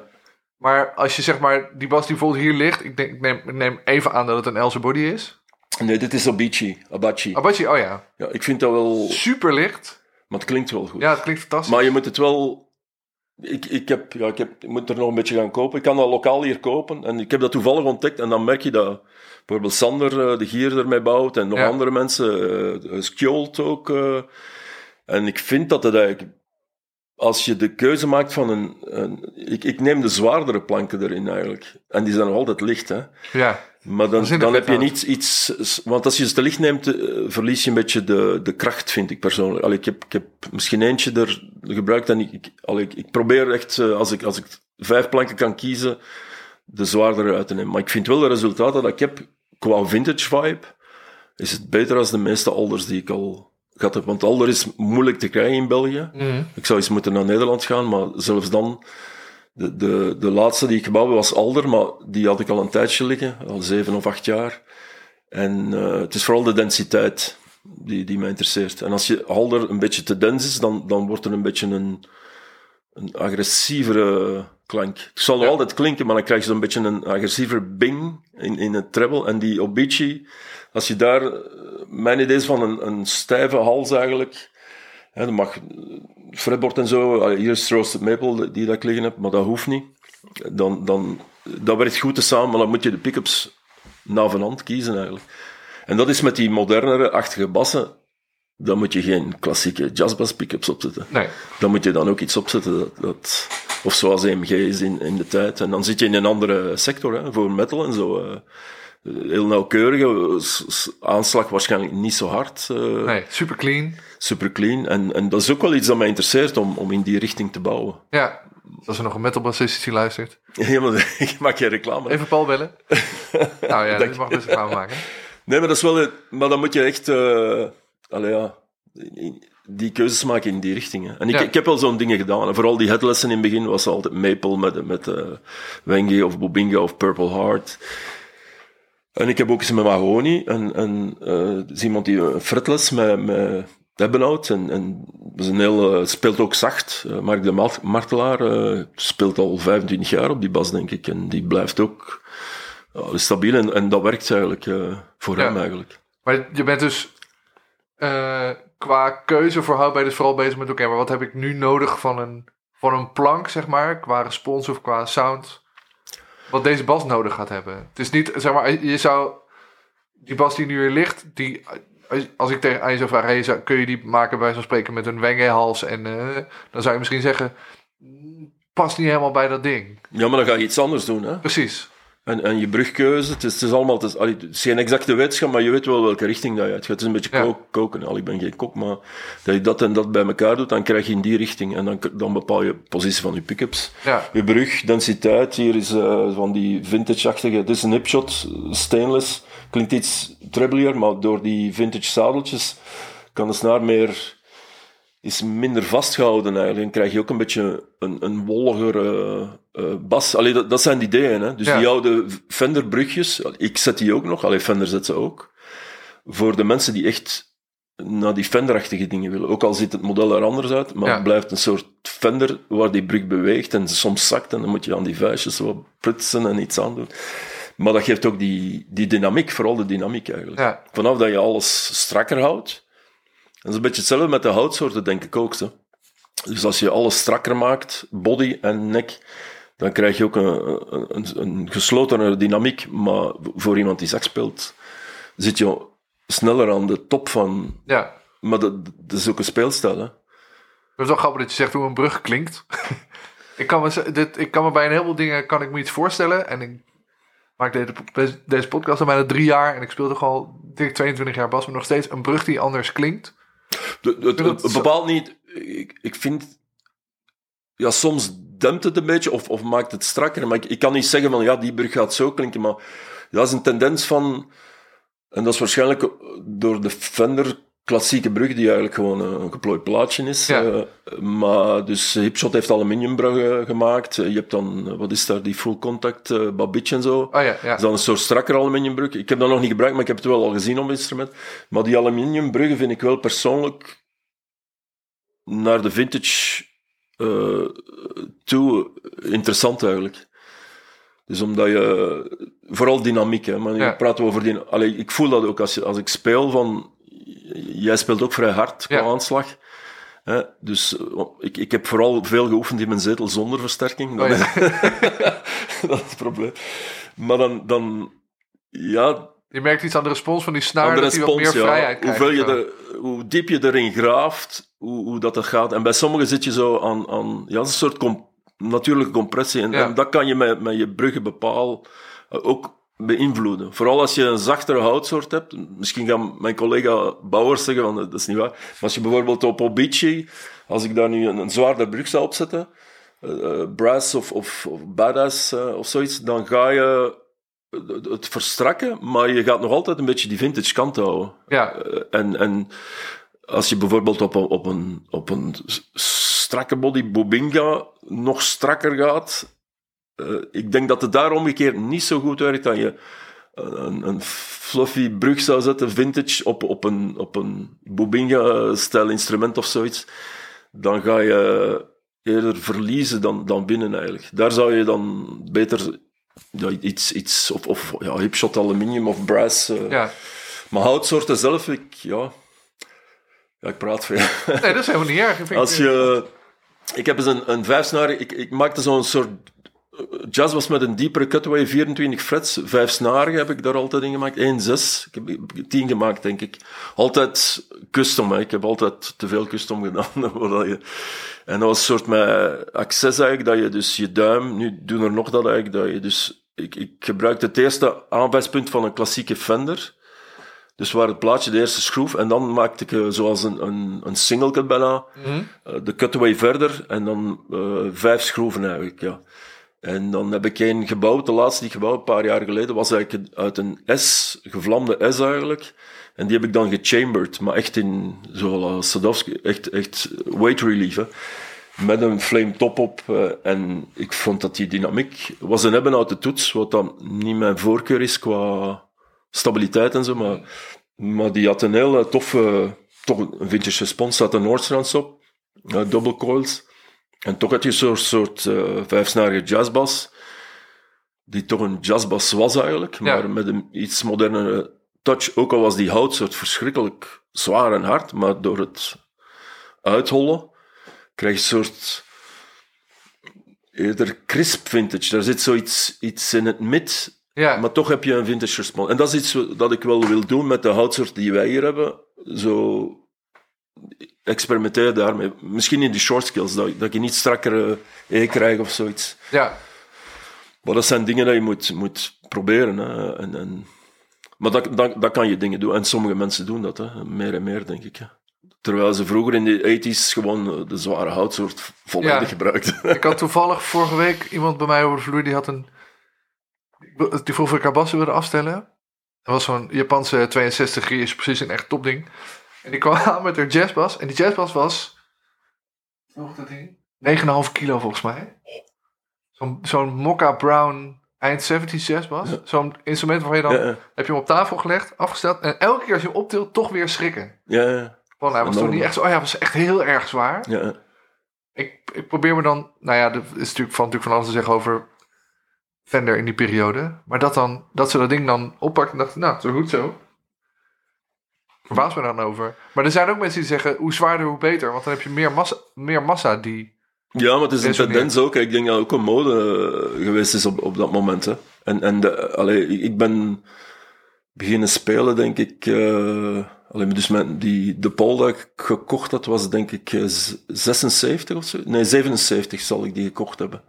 Maar als je zeg maar, die bas die bijvoorbeeld hier ligt, ik, denk, ik, neem, ik neem even aan dat het een Elsa Body is. Nee, dit is Abici. Abachi. Abachi, oh ja. Ja, ik vind dat wel... Super licht. Maar het klinkt wel goed. Ja, het klinkt fantastisch. Maar je moet het wel... Ik, ik, heb, ja, ik, heb, ik moet er nog een beetje gaan kopen. Ik kan dat lokaal hier kopen. En ik heb dat toevallig ontdekt. En dan merk je dat bijvoorbeeld Sander eh, de Gier ermee bouwt. En nog Ja. andere mensen. eh, Skjold ook. eh. En ik vind dat het eigenlijk... Als je de keuze maakt van een... een ik, ik neem de zwaardere planken erin eigenlijk. En die zijn nog altijd licht, hè. ja. Maar dan, dan heb je niet iets... Want als je ze te licht neemt, eh, verlies je een beetje de, de kracht, vind ik persoonlijk. Allee, ik, heb, ik heb misschien eentje er gebruikt en ik, ik, allee, ik, probeer echt, eh, als ik, als ik vijf planken kan kiezen, de zwaardere uit te nemen. Maar ik vind wel de resultaten dat ik heb, qua vintage vibe, is het beter dan de meeste alders die ik al heb. Want alder is moeilijk te krijgen in België. Mhm. Ik zou eens moeten naar Nederland gaan, maar zelfs dan... De, de, de laatste die ik gebouwd was Alder, maar die had ik al een tijdje liggen, al zeven of acht jaar. En eh, het is vooral de densiteit die, die mij interesseert. En als je Alder een beetje te dens is, dan, dan wordt er een beetje een, een agressievere klank. Het zal Ja. altijd klinken, maar dan krijg je zo'n beetje een agressiever bing in, in het treble. En die Obici, als je daar... eh, Mijn idee is van een, een stijve hals eigenlijk... Dat mag fretboard en zo. Hier is roasted maple die dat ik liggen heb, maar dat hoeft niet. Dan, dan, dat werkt goed te samen, maar dan moet je de pick-ups navenant kiezen eigenlijk. En dat is met die modernere achtige bassen. Dan moet je geen klassieke jazzbass pick-ups opzetten. Nee. Dan moet je dan ook iets opzetten. Dat, dat, of zoals EMG is in, in de tijd. En dan zit je in een andere sector, hè, voor metal en zo. Heel nauwkeurige aanslag, waarschijnlijk niet zo hard. eh, Nee, super clean. super clean. En, en dat is ook wel iets dat mij interesseert om, om in die richting te bouwen. Ja. Als er nog een metalbassist is die luistert. [laughs] Ja, maar ik maak geen reclame. Even Paul bellen. [laughs] nou ja, dit mag best reclame maken. Nee, maar dat is wel... Maar dan moet je echt... allee, ja, die keuzes maken in die richting. hè. En ik, Ja. ik heb wel zo'n dingen gedaan. En vooral die headlessen in het begin was altijd Maple met, met eh Wenge of Bobinga of Purple Heart. En ik heb ook eens met Mahoney. En, en eh, iemand die een fretless met, met Ebbenhout. En, en is een heel, eh, speelt ook zacht. Eh, Mark de Mart- Martelaar eh, speelt al 25 jaar op die bas, denk ik. En die blijft ook stabiel. En, en dat werkt eigenlijk eh, voor Ja. hem eigenlijk. Maar je bent dus eh, qua keuze voor dus vooral bezig met... Oké, maar wat heb ik nu nodig van een, van een plank, zeg maar? Qua respons of qua sound. Wat deze bas nodig gaat hebben. Het is niet, zeg maar, je zou... Die bas die nu hier ligt, die... als- ik tegen je zou vragen, hey, zou- kun je die maken bij zo'n spreken met een wengehals en eh, dan zou je misschien zeggen, "Mm, past niet helemaal bij dat ding. Ja, maar dan ga je iets anders doen. Hè? Precies. En, en je brugkeuze, het is, het is allemaal... Het is, allee, het is geen exacte wetenschap, maar je weet wel welke richting dat je uitgaat. Het is een beetje Ja. koken. Al, ik ben geen kok, maar dat je dat en dat bij elkaar doet, dan krijg je in die richting. En dan, dan bepaal je positie van je pick-ups. Ja, Je brug, densiteit, hier is eh, van die vintage-achtige... Het is een hipshot, stainless. Klinkt iets treblier, maar door die vintage zadeltjes kan de snaar meer... Is minder vastgehouden eigenlijk. En krijg je ook een beetje een, een wolliger eh, eh, bas. Allee, dat, dat zijn die ideeën. Hè? Dus Ja. die oude Fender-brugjes, ik zet die ook nog. Allee, Fender zet ze ook. Voor de mensen die echt naar die Fender-achtige dingen willen. Ook al ziet het model er anders uit, maar Ja. het blijft een soort Fender waar die brug beweegt en soms zakt en dan moet je aan die vuistjes wat prutsen en iets aan doen. Maar dat geeft ook die, die dynamiek, vooral de dynamiek eigenlijk. ja, Vanaf dat je alles strakker houdt. Dat is een beetje hetzelfde met de houtsoorten, denk ik ook. Zo. Dus als je alles strakker maakt, body en nek, dan krijg je ook een, een, een geslotenere dynamiek. Maar voor iemand die sax speelt, zit je sneller aan de top van... ja. Maar dat, dat is ook een speelstijl, hè. Het is wel grappig dat je zegt hoe een brug klinkt. [laughs] ik, kan me, dit, ik kan me bij een heleboel dingen kan ik me iets voorstellen. En ik maak deze, deze- podcast al bijna drie jaar. En ik speel toch al dik 22 jaar bas. Maar nog steeds een brug die anders klinkt. De- de- het, bepaalt niet. Ik, ik vind. Ja, soms dempt het een beetje of, of maakt het strakker. Maar ik, ik kan niet zeggen van ja, die brug gaat zo klinken. Maar dat is een tendens van. En dat is waarschijnlijk door de Fender klassieke brug, die eigenlijk gewoon een, geplooid plaatje is. Ja. Eh, maar dus Hipshot heeft aluminiumbruggen gemaakt. Je hebt dan, eh, wat is daar, die full contact eh Babich en zo. Oh ja, ja. Dat is dan een soort strakker aluminiumbrug. Ik heb dat nog niet gebruikt, maar ik heb het wel al gezien op het instrument. Maar die aluminiumbruggen vind ik wel persoonlijk naar de vintage uh, toe interessant eigenlijk. Dus omdat je, vooral dynamiek, hè, maar Ja. praat over die, allee, ik voel dat ook als, je, als ik speel van, jij speelt ook vrij hard qua Ja. aanslag. Hè, dus eh, ik, ik heb vooral veel geoefend in mijn zetel zonder versterking. Oh, Dat, ja. [laughs] dat is het probleem. Maar dan, dan ja, Je merkt iets aan de respons van die snaar, dat hij wat respons, meer ja. vrijheid krijgt. Hoeveel je hoe diep je erin graaft, hoe, hoe dat, gaat. En bij sommigen zit je zo aan, aan ja, een soort natuurlijke compressie. En, Ja. en dat kan je met, met je bruggenbepaal eh, ook beïnvloeden. Vooral als je een zachtere houtsoort hebt. Misschien gaan mijn collega Bouwers zeggen, van, dat is niet waar. Maar als je bijvoorbeeld op Obici, als ik daar nu een, een zwaarder brug zou opzetten, eh, brass of, of, of badass eh, of zoiets, dan ga je het- verstrakken, maar je gaat nog altijd een beetje die vintage kant houden. Ja, en, en als je bijvoorbeeld op een, op een, op een strakke body Bobinga nog strakker gaat, eh, ik denk dat het daar omgekeerd niet zo goed werkt dat je een, een fluffy brug zou zetten, vintage, op, op een, op een Bobinga-stijl instrument of zoiets. Dan ga je eerder verliezen dan, dan winnen eigenlijk. Daar zou je dan beter ja, iets, iets of, of ja, hipshot aluminium of brass. eh, ja. maar houtsoorten zelf, ik, ja, ja, ik praat veel. Nee, dat is helemaal niet erg. Als je, ik heb eens een, een vijfsnarig, ik, ik maakte zo'n soort jazz was met een diepere cutaway, 24 frets, vijf snaren heb ik daar altijd in gemaakt, 1, 6, ik heb ik heb 10 gemaakt denk ik. Altijd custom, hè. ik heb altijd te veel custom gedaan. [laughs] en dat was een soort met access eigenlijk, dat je dus je duim, nu doen er nog dat eigenlijk, dat je dus, ik, ik gebruikte het eerste aanwijspunt van een klassieke Fender, dus waar het plaatje de eerste schroef, en dan maakte ik eh, zoals een, een, een single cut bijna, Mhm. eh, de cutaway verder, en dan eh, vijf schroeven eigenlijk, ja. En dan heb ik een gebouwd, de laatste die ik gebouwd, een paar jaar geleden, was eigenlijk uit een S, gevlamde S eigenlijk. En die heb ik dan gechamberd, maar echt in, zoals Sadowski, echt, echt weight relief. Met een flame top op. eh, en ik vond dat die dynamiek was een hebben uit de toets, wat dan niet mijn voorkeur is qua stabiliteit en zo, maar, maar die had een heel eh, toffe, toch een vintage respons, zat een Nordstrands op, uh, double coils. En toch had je zo'n soort eh vijfsnarige jazzbas, die toch een jazzbas was eigenlijk, maar Ja. met een iets modernere touch. Ook al was die houtsoort verschrikkelijk zwaar en hard, maar door het uithollen krijg je een soort eerder crisp vintage. Daar zit zoiets iets in het mid, ja. maar toch heb je een vintage respons. En dat is iets dat ik wel wil doen met de houtsoort die wij hier hebben. Zo experimenteer daarmee. Misschien in die short skills, dat, dat je niet strakkere E krijgt of zoiets. ja. Maar dat zijn dingen dat je moet, moet proberen. Hè. En, en, maar dat, dat, dat kan je dingen doen. En sommige mensen doen dat, hè. meer en meer, denk ik. Hè. Terwijl ze vroeger in de 80s gewoon de zware houtsoort volledig Ja. gebruikten. [laughs] Ik had toevallig vorige week iemand bij mij over de vloer die had een. Die vroeg of ik wilde afstellen. Dat was zo'n Japanse 62 is precies een echt topding. En die kwam [laughs] aan met haar jazzbas. En die jazzbas was. Nog dat ding? 9,5 kilo volgens mij. Zo'n zo'n Mokka Brown eind 70s jazzbas. Zo'n instrument waarvan je dan. Ja, ja. Heb je hem op tafel gelegd, afgesteld. En elke keer als je hem optilt, toch weer schrikken. ja, Want hij was En toen niet echt zo. Oh ja, hij was echt heel erg zwaar. ja. Ik, ik probeer me dan, nou ja, er is natuurlijk van, natuurlijk van alles te zeggen over Fender in die periode. Maar dat, dan, dat ze dat ding dan oppakt en dachten, nou, zo goed zo. Verbaas me dan over. Maar er zijn ook mensen die zeggen, hoe zwaarder, hoe beter. Want dan heb je meer massa, meer massa die... Ja, maar het is een Resoneert. tendens ook. Ik denk dat ook een mode eh, geweest is op, op dat moment. Hè. En, en de, allee, ik ben beginnen spelen, denk ik. eh allee, dus met die, de Paul dat ik gekocht had, was denk ik eh, z- 76 of zo. Nee, 77 zal ik die gekocht hebben.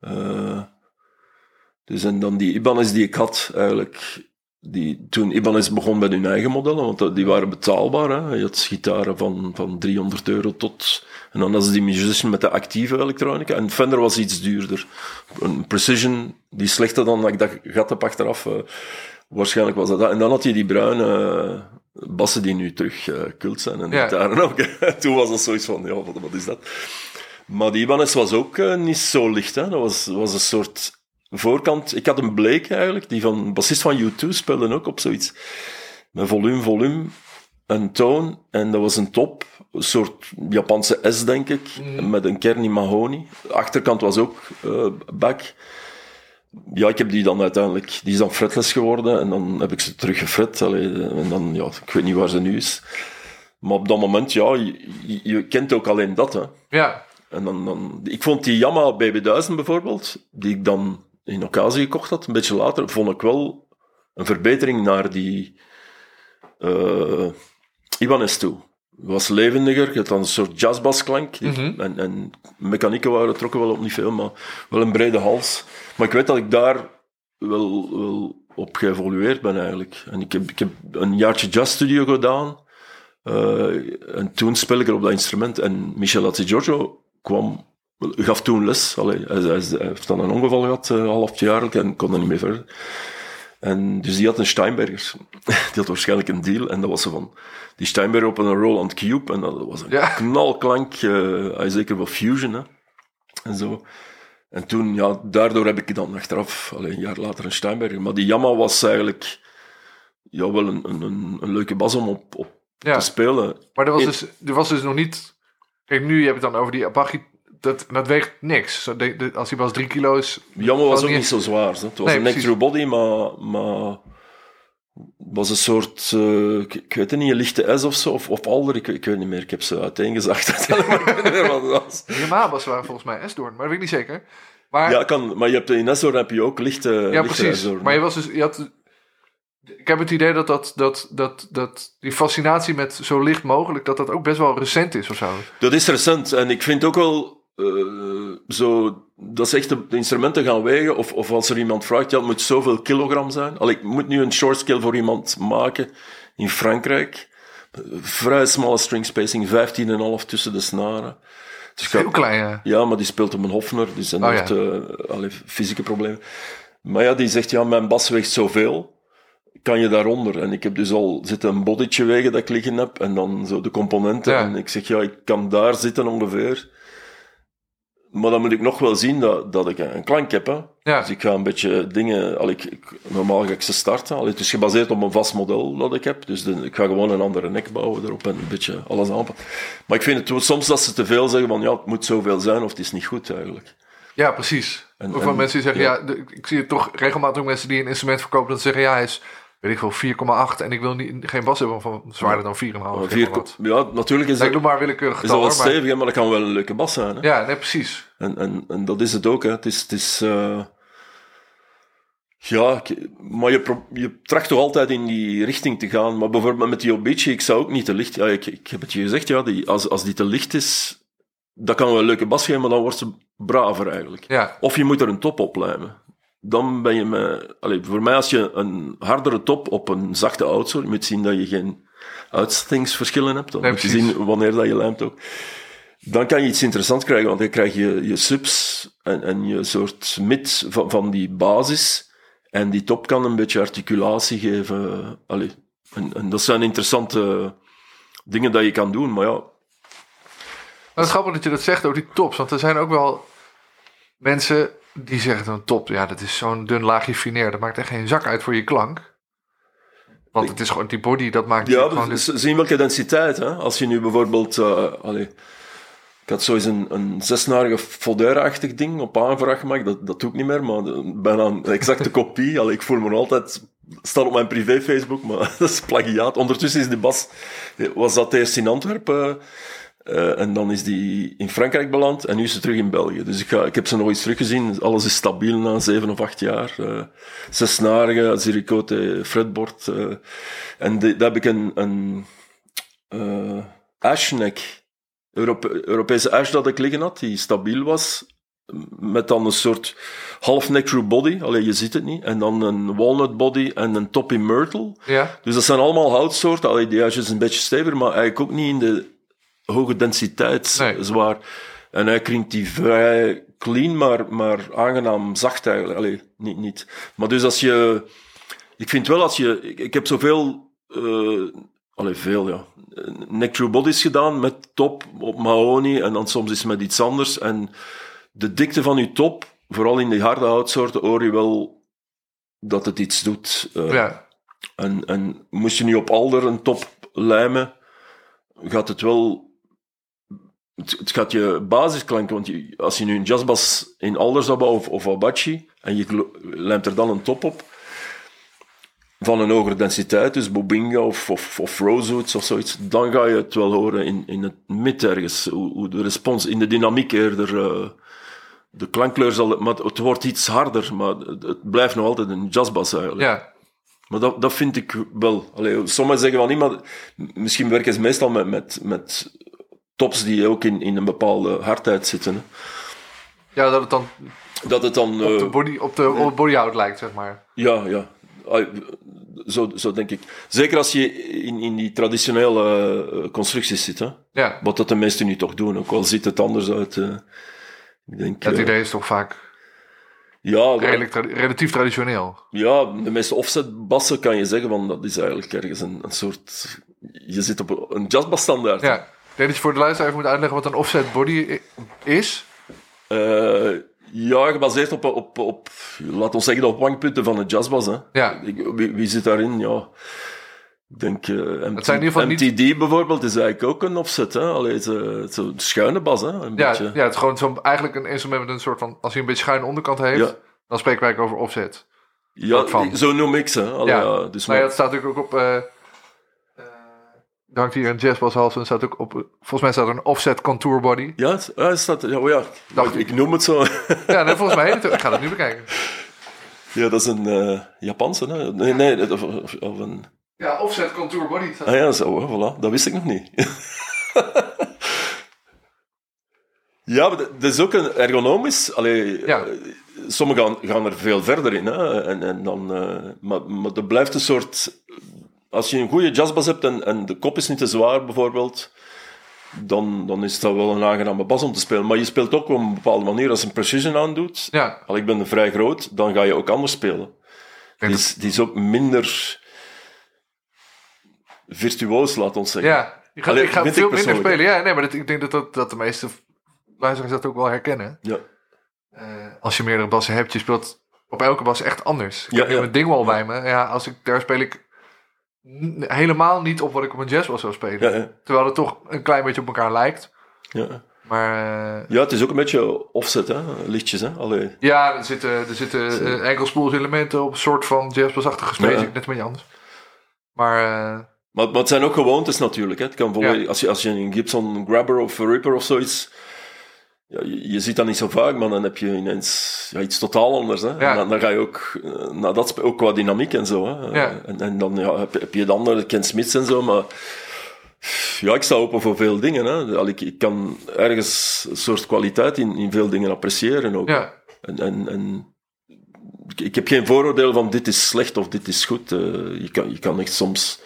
Eh, dus en dan die Ibanez die ik had, eigenlijk. Die, toen Ibanez begon met hun eigen modellen, want die waren betaalbaar. Hè. Je had gitaren van, van 300 euro tot en dan was die musician met de actieve elektronica. En Fender was iets duurder. Een Precision, die slechte dan dat ik dat gat heb achteraf. eh, waarschijnlijk was dat dat. En dan had je die bruine eh, bassen die nu terug cult zijn. En Ja. gitaren ook. [laughs] Toen was dat zoiets van, ja, wat, wat is dat? Maar die Ibanez was ook niet zo licht. Hè. Dat was, was een soort voorkant. Ik had een Blake eigenlijk, die van bassist van U2 speelde ook op zoiets. Met volume, volume. een toon en dat was een top, een soort Japanse S, denk ik, met een kern in mahogany. De achterkant was ook uh, back. Ja, ik heb die dan uiteindelijk, die is dan fretless geworden en dan heb ik ze terug gefret. en dan, ja, ik weet niet waar ze nu is. Maar op dat moment, ja, je, je kent ook alleen dat, hè. Ja. En dan, dan, ik vond die Yamaha BB1000 bijvoorbeeld, die ik dan in occasie gekocht had, een beetje later, vond ik wel een verbetering naar die uh, Ibanez toe. Het was levendiger, het had een soort jazzbasklank. Mm en, en mechanieken waren trokken wel op niet veel, maar wel een brede hals. Maar ik weet dat ik daar wel, wel op geëvolueerd ben eigenlijk. En ik heb, ik heb een jaartje jazzstudio gedaan. Uh, en toen speel ik er op dat instrument. En Michel Giorgio kwam, gaf toen les. Allee, hij, hij, heeft dan een ongeval gehad, uh, half jaar, en kon er niet meer verder. En dus die had een Steinberger. [laughs] Die had waarschijnlijk een deal. En dat was zo van... Die Steinberger op een Roland Cube. En dat was een knalklank. Uh, zeker wel Fusion. Hè. En zo. En toen, ja, daardoor heb ik dan achteraf, alleen een jaar later, een Steinberger. Maar die Yamaha was eigenlijk ja, wel een, een, een leuke bas om op, op te spelen. Maar er was, dus, er was dus nog niet... Kijk, nu heb je het dan over die Apache dat, dat weegt niks. als hij was drie kilo's... Jammer was ook niet zo zwaar. Hè? Het was een neck body, maar, maar was een soort, uh, ik, weet het niet, een lichte S of zo, of, of Alder, ik, ik weet niet meer, ik heb ze uiteengezacht. [laughs] Je was waren volgens mij S-doorn, maar dat weet ik niet zeker. Maar, ja, kan, maar je hebt, in S-doorn heb je ook lichte Ja, precies. Maar je was dus, je had, ik heb het idee dat, dat, dat, dat, dat die fascinatie met zo licht mogelijk, dat dat ook best wel recent is of zo. Dat is recent en ik vind ook wel uh, zo, dat is echt de, instrumenten gaan wegen, of, of als er iemand vraagt, ja, het moet zoveel kilogram zijn. Al, ik moet nu een short scale voor iemand maken in Frankrijk. Vrij smalle string spacing, 15,5 tussen de snaren. Dus Heel klein, ja. Ja, maar die speelt op een Hofner, dus hij oh, heeft ja. uh, fysieke problemen. Maar ja, die zegt, ja, mijn bas weegt zoveel kan je daaronder? En ik heb dus al zitten een bodytje wegen dat ik liggen heb, en dan zo de componenten. En ik zeg, ja, ik kan daar zitten ongeveer. Maar dan moet ik nog wel zien dat, dat ik een klank heb. Hè. Ja. Dus ik ga een beetje dingen... Al, ik, ik, normaal ga ik ze starten. Al, het is gebaseerd op een vast model dat ik heb. Dus de, ik ga gewoon een andere nek bouwen erop en een beetje alles aanpassen. Maar ik vind het soms dat ze te veel zeggen van ja, het moet zoveel zijn of het is niet goed eigenlijk. Ja, precies. En, van mensen die zeggen, ja, ja ik zie het toch regelmatig mensen die een instrument verkopen dat zeggen, ja, hij is weet ik veel, 4,8 en ik wil niet, geen bas hebben van zwaarder dan 4,5. Ja, natuurlijk is dat... Ik doe maar willekeurig getal, Is dat wat stevig, maar dat kan wel een leuke bas zijn. Hè? Ja, nee, precies. En, en, en dat is het ook, hè. Het is... Het is uh, ja, maar je, je tracht toch altijd in die richting te gaan. Maar bijvoorbeeld met die Obici, ik zou ook niet te licht... Ja, ik, ik heb het je gezegd, ja, die, als, als die te licht is, dat kan wel een leuke bas geven, maar dan wordt ze braver eigenlijk. Ja. Of je moet er een top op lijmen dan ben je me... Allez, voor mij, als je een hardere top op een zachte auto, je moet zien dat je geen uitstingsverschillen hebt. Dan moet je zien wanneer dat je lijmt ook. Dan kan je iets interessants krijgen, want dan krijg je je subs en, en je soort mid van, van die basis. En die top kan een beetje articulatie geven. Allee, en, en dat zijn interessante dingen dat je kan doen, maar ja... het is grappig dat je dat zegt over die tops, want er zijn ook wel mensen die zeggen dan top, ja, dat is zo'n dun laagje fineer. Dat maakt echt geen zak uit voor je klank. Want het is gewoon die body, dat maakt ja, gewoon... Ja, zien welke densiteit, hè. Als je nu bijvoorbeeld... Uh, ik had zo eens een, een zesnarige Fodera-achtig ding op aanvraag gemaakt. Dat, dat doe ik niet meer, maar bijna een exacte [laughs] kopie. Allee, ik voel me altijd... staat op mijn privé Facebook, maar [laughs] dat is plagiaat. Ondertussen is die bas... Was dat eerst in Antwerpen... Uh, en dan is die in Frankrijk beland en nu is ze terug in België. Dus ik, ga, ik heb ze nog eens teruggezien. Alles is stabiel na zeven of acht jaar. Uh, zesnarige, Ziricote, fretboard. Uh, en daar heb ik een, een uh, ashneck, Europe Europese ash dat ik liggen had, die stabiel was. Met dan een soort half neck through body, alleen je ziet het niet. En dan een walnut body en een top in myrtle. Ja. Dus dat zijn allemaal houtsoorten. Allee, die ash is een beetje steviger, maar eigenlijk ook niet in de hoge densiteit nee. zwaar. En hij klinkt die vrij clean, maar, maar aangenaam zacht eigenlijk. Allee, niet, niet. Maar dus als je... Ik vind wel als je... Ik, ik heb zoveel... Uh, allee, veel, ja. Neck bodies gedaan met top op mahogany en dan soms is met iets anders. En de dikte van je top, vooral in die harde houtsoorten, hoor je wel dat het iets doet. Uh, ja. En, en moest je nu op alder een top lijmen, gaat het wel... Het, het gaat je basisklanken, want je- als je nu een jazzbas in Alder zou bouwen, of, of Abachi, en je lijmt er dan een top op, van een hogere densiteit, dus Bobinga of, of, of Rosewoods of zoiets, dan ga je het wel horen in, in het mid ergens, hoe, hoe de respons in de dynamiek eerder... eh, de klankkleur zal... Maar het wordt iets harder, maar het blijft nog altijd een jazzbas eigenlijk. Ja, Maar dat, dat vind ik wel. Allee, sommigen zeggen van niet, maar misschien werken ze meestal met, met, met tops die ook in, in een bepaalde hardheid zitten. Hè. ja dat het dan Dat het dan... op de, eh, body, op de, op bodyhoud lijkt, zeg maar. Ja, ja. Zo, zo denk ik. Zeker als je in, in die traditionele eh, constructies zit. Hè. Ja, Wat dat de meesten nu toch doen, ook al ziet het anders uit. eh. ik denk... het eh, idee is toch vaak ja, dat- redelijk tra- relatief traditioneel. Ja, de meeste offset bassen kan je zeggen van dat is eigenlijk ergens een, een soort. Je zit op een jazzbas standaard. Ja, denk dat je voor de luisteraar even moet uitleggen wat een offset body is. Eh, ja, gebaseerd op, op, op, laat ons zeggen, de opwangpunten van een jazzbas. Hè. Ja. Ik- Wie, wie zit daarin? Ja, ik denk eh, MT, zijn in ieder geval niet- MTD bijvoorbeeld is eigenlijk ook een offset. Hè. Allee, zo- zo'n schuine bas, hè. Een Ja, beetje. ja, het is gewoon zo, eigenlijk een instrument met een soort van... Als hij een beetje schuine onderkant heeft, Ja. dan spreken wij over offset. Ja, zo noem ik ze. Allee, Ja. ja. dus Maar ja, maar- het staat natuurlijk ook op... eh er hangt hier een jazzbashals en staat ook op... Volgens mij staat er een offset contour body. ja, ja, staat, ja, oh ja, Dacht ik, ik noem het zo. Ja, nee, volgens mij. Ik ga dat nu bekijken. ja, dat is een eh, Japanse. Hè. Nee, nee, dat- of, of, of een... Ja, offset contour body. staat- Ah ja, zo, hè, voilà. dat wist ik nog niet. [laughs] ja, maar dat dat is ook een ergonomisch. Allee, Ja. Sommigen gaan, gaan er veel verder in. Hè, en, en dan, eh, maar, maar er blijft een soort. Als je een goede jazzbas hebt en, en de kop is niet te zwaar, bijvoorbeeld. Dan, dan is dat wel een aangename bas om te spelen. Maar je speelt ook op een bepaalde manier. Als je een precision aandoet, Ja, al ik ben vrij groot, dan ga je ook anders spelen. Die is, die is ook minder virtuoos, laat ons zeggen. ja. Je gaat, Allee, ik ga veel minder spelen. Ja, nee, maar dat, ik denk dat, dat, dat de meeste luisteraars dat ook wel herkennen. Ja. Eh, als je meerdere bassen hebt, je speelt op elke bas echt anders. Ik Ja, heb ja. mijn Dingwall bij me. Ja, als ik, daar speel ik helemaal niet op wat ik op een jazzbas zou spelen. Ja, ja, Terwijl het toch een klein beetje op elkaar lijkt. ja. Maar eh, ja, het is ook een beetje offset, hè? lichtjes. Hè? Allee. ja, er zitten, er zitten uh, enkelspoelselementen op een soort van jazzbasachtige space. Ja. Net een beetje anders. Maar eh, Maar, maar het zijn ook gewoontes natuurlijk. Hè? Het kan Ja. als, je, als je een Gibson Grabber of Ripper of zoiets... Ja, je, je ziet dat niet zo vaak, maar dan heb je ineens ja, iets totaal anders. Hè? Ja. En dan, dan ga je ook... eh, Nou, dat ook qua dynamiek en zo. Hè? Ja. En, en dan ja, heb, je- heb je de andere, Ken Smits en zo, maar... Ja, ik sta open voor veel dingen. Hè. Al, ik, ik kan ergens een soort kwaliteit in, in veel dingen appreciëren ook. ja, En, en, en ik, ik heb geen vooroordeel van dit is slecht of dit is goed. Eh, je, kan, je kan echt soms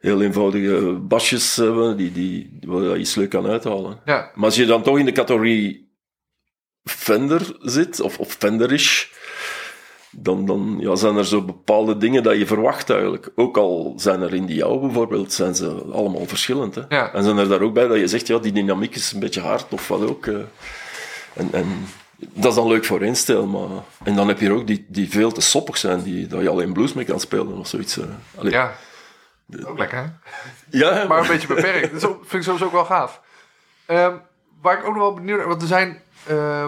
heel eenvoudige basjes hebben die, die, waar je iets leuk kan uithalen. ja, Maar als je dan toch in de categorie Fender zit, of, of Fenderish, dan, dan ja, zijn er zo bepaalde dingen dat je verwacht eigenlijk. Ook al zijn er in die jouw bijvoorbeeld, zijn ze allemaal verschillend. Hè? Ja. En zijn er daar ook bij dat je zegt, ja, die dynamiek is een beetje hard of wat ook. eh. en, en dat is dan leuk voor één stijl, maar... En dan heb je er ook die, die veel te soppig zijn, die, dat je alleen blues mee kan spelen of zoiets. eh. Allee. ja. Ook lekker, hè? ja, maar een beetje beperkt. Dat vind ik sowieso ook wel gaaf. Ehm, waar ik ook nog wel benieuwd naar... Want er zijn... eh,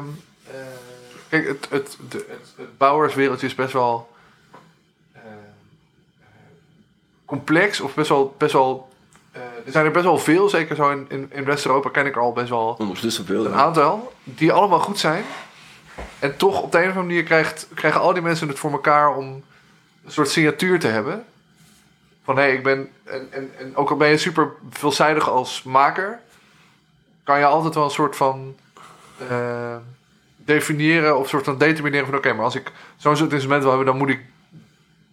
kijk, het, het, het, het bouwerswereldje is best wel... eh, complex. Of best wel... Best wel eh, er zijn er best wel veel. Zeker zo in, in, in West-Europa ken ik er al best wel Ondertussen veel, een aantal. Die allemaal goed zijn. En toch op de een of andere manier krijgt, krijgen al die mensen het voor elkaar om een soort signatuur te hebben. Van hé, hey, ik ben. En, en, en ook al ben je super veelzijdig als maker, kan je altijd wel een soort van. eh, definiëren of soort van determineren van oké, maar als ik zo'n soort instrument wil hebben, dan moet ik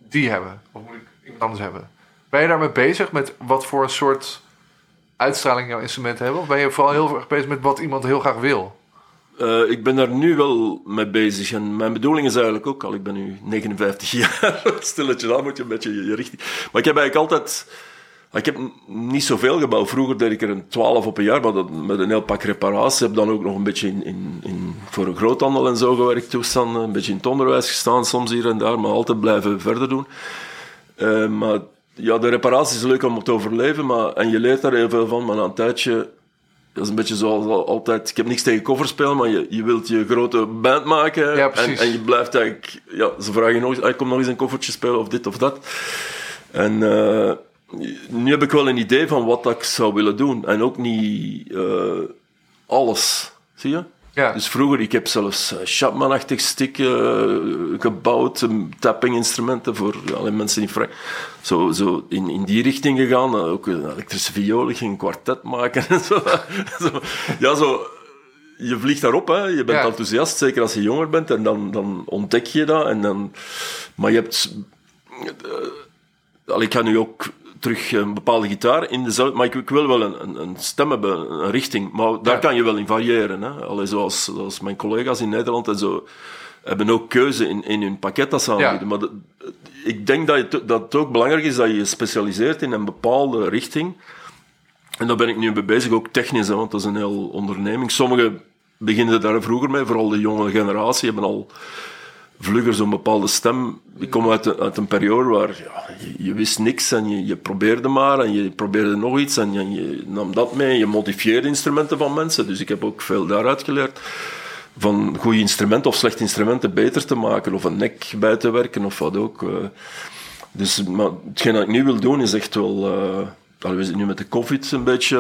die hebben. Of moet ik iemand anders hebben. Ben je daarmee bezig met wat voor een soort uitstraling jouw instrumenten hebben? Of ben je vooral heel erg bezig met wat iemand heel graag wil? Eh, ik ben daar nu wel mee bezig. En mijn bedoeling is eigenlijk ook al, ik ben nu 59 [laughs] jaar, stilletje aan moet je een beetje je, richting. Maar ik heb eigenlijk altijd, ik heb niet zoveel gebouwd. Vroeger deed ik er een 12 op een jaar, maar met een heel pak reparaties. heb dan ook nog een beetje in, in, in, voor een groothandel en zo gewerkt, toestanden. Een beetje in het onderwijs gestaan, soms hier en daar, maar altijd blijven verder doen. Eh, maar ja, de reparatie is leuk om te overleven, maar, en je leert daar heel veel van, maar na een tijdje, dat is een beetje zoals al- altijd, ik heb niks tegen coverspelen, maar je, je wilt je grote band maken, Ja, en, en je blijft eigenlijk, ja, ze vragen je nog eens, kom nog eens een koffertje spelen, of dit of dat. En eh, nu heb ik wel een idee van wat dat ik zou willen doen, en ook niet eh, alles, zie je? Ja. Dus vroeger, ik heb zelfs uh, Chapman-achtig stick eh, gebouwd, um, tapping-instrumenten voor alleen mensen die vrij... Zo, zo in, in die richting gegaan. Uh, ook een elektrische viool, ik ging een kwartet maken en zo. [laughs] zo. Ja, zo... Je vliegt daarop, hè. je bent Ja. enthousiast, zeker als je jonger bent, en dan, dan ontdek je dat. En dan, maar je hebt... eh, al, ik ga nu ook terug een bepaalde gitaar in dezelfde... Maar ik, ik wil wel een, een, een stem hebben, een richting. Maar daar Ja. kan je wel in variëren. Hè. Allee, zoals, zoals mijn collega's in Nederland en zo hebben ook keuze in, in hun pakket dat ze aanbieden. Maar de- ik denk dat, je, dat het ook belangrijk is dat je je specialiseert in een bepaalde richting. En daar ben ik nu mee bezig, ook technisch, hè, want dat is een heel onderneming. Sommigen beginnen daar vroeger mee, vooral de jonge generatie hebben al vlugger zo'n bepaalde stem. Ik kom uit, een- uit een periode waar ja, je, wist niks en je, je probeerde maar en je probeerde nog iets en je, nam dat mee. Je modifieerde instrumenten van mensen, dus ik heb ook veel daaruit geleerd. Van goede instrumenten of slechte instrumenten beter te maken of een nek bij te werken of wat ook. eh. Dus maar hetgeen dat ik nu wil doen is echt wel... eh we zitten nu met de covid een beetje,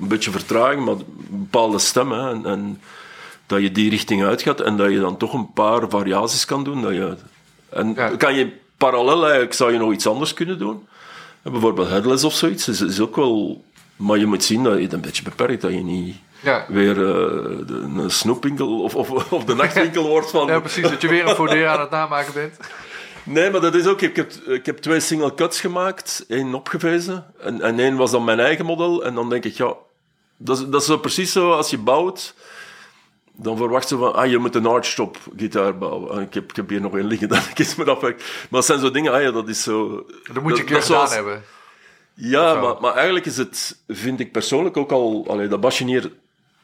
een beetje vertraging, maar bepaalde stem. Hè, en, en dat je die richting uitgaat en dat je dan toch een paar variaties kan doen. Dat je, en Ja. kan je parallel eigenlijk, zou je nog iets anders kunnen doen. En bijvoorbeeld headless of zoiets is, is ook wel... Maar je moet zien dat je het een beetje beperkt, dat je niet Ja. weer eh, de, een snoepwinkel of, of, of de nachtwinkel [laughs] wordt van... ja, precies. Dat je weer een voordeur aan het namaken bent. Nee, maar dat is ook... Ik heb, ik heb twee single cuts gemaakt, één opgevezen en, en één was dan mijn eigen model. En dan denk ik, ja... Dat is, dat is zo precies zo, als je bouwt, dan verwacht ze van, ah, je moet een archtop gitaar bouwen. Ah, Ik heb, ik heb hier nog één liggen, [laughs] dat ik eens me afwerk. Maar dat zijn zo dingen, ah ja, dat is zo... Dat moet je een keer gedaan zoals- hebben. Ja, maar, maar eigenlijk is het, vind ik persoonlijk ook al, allee, dat basje hier,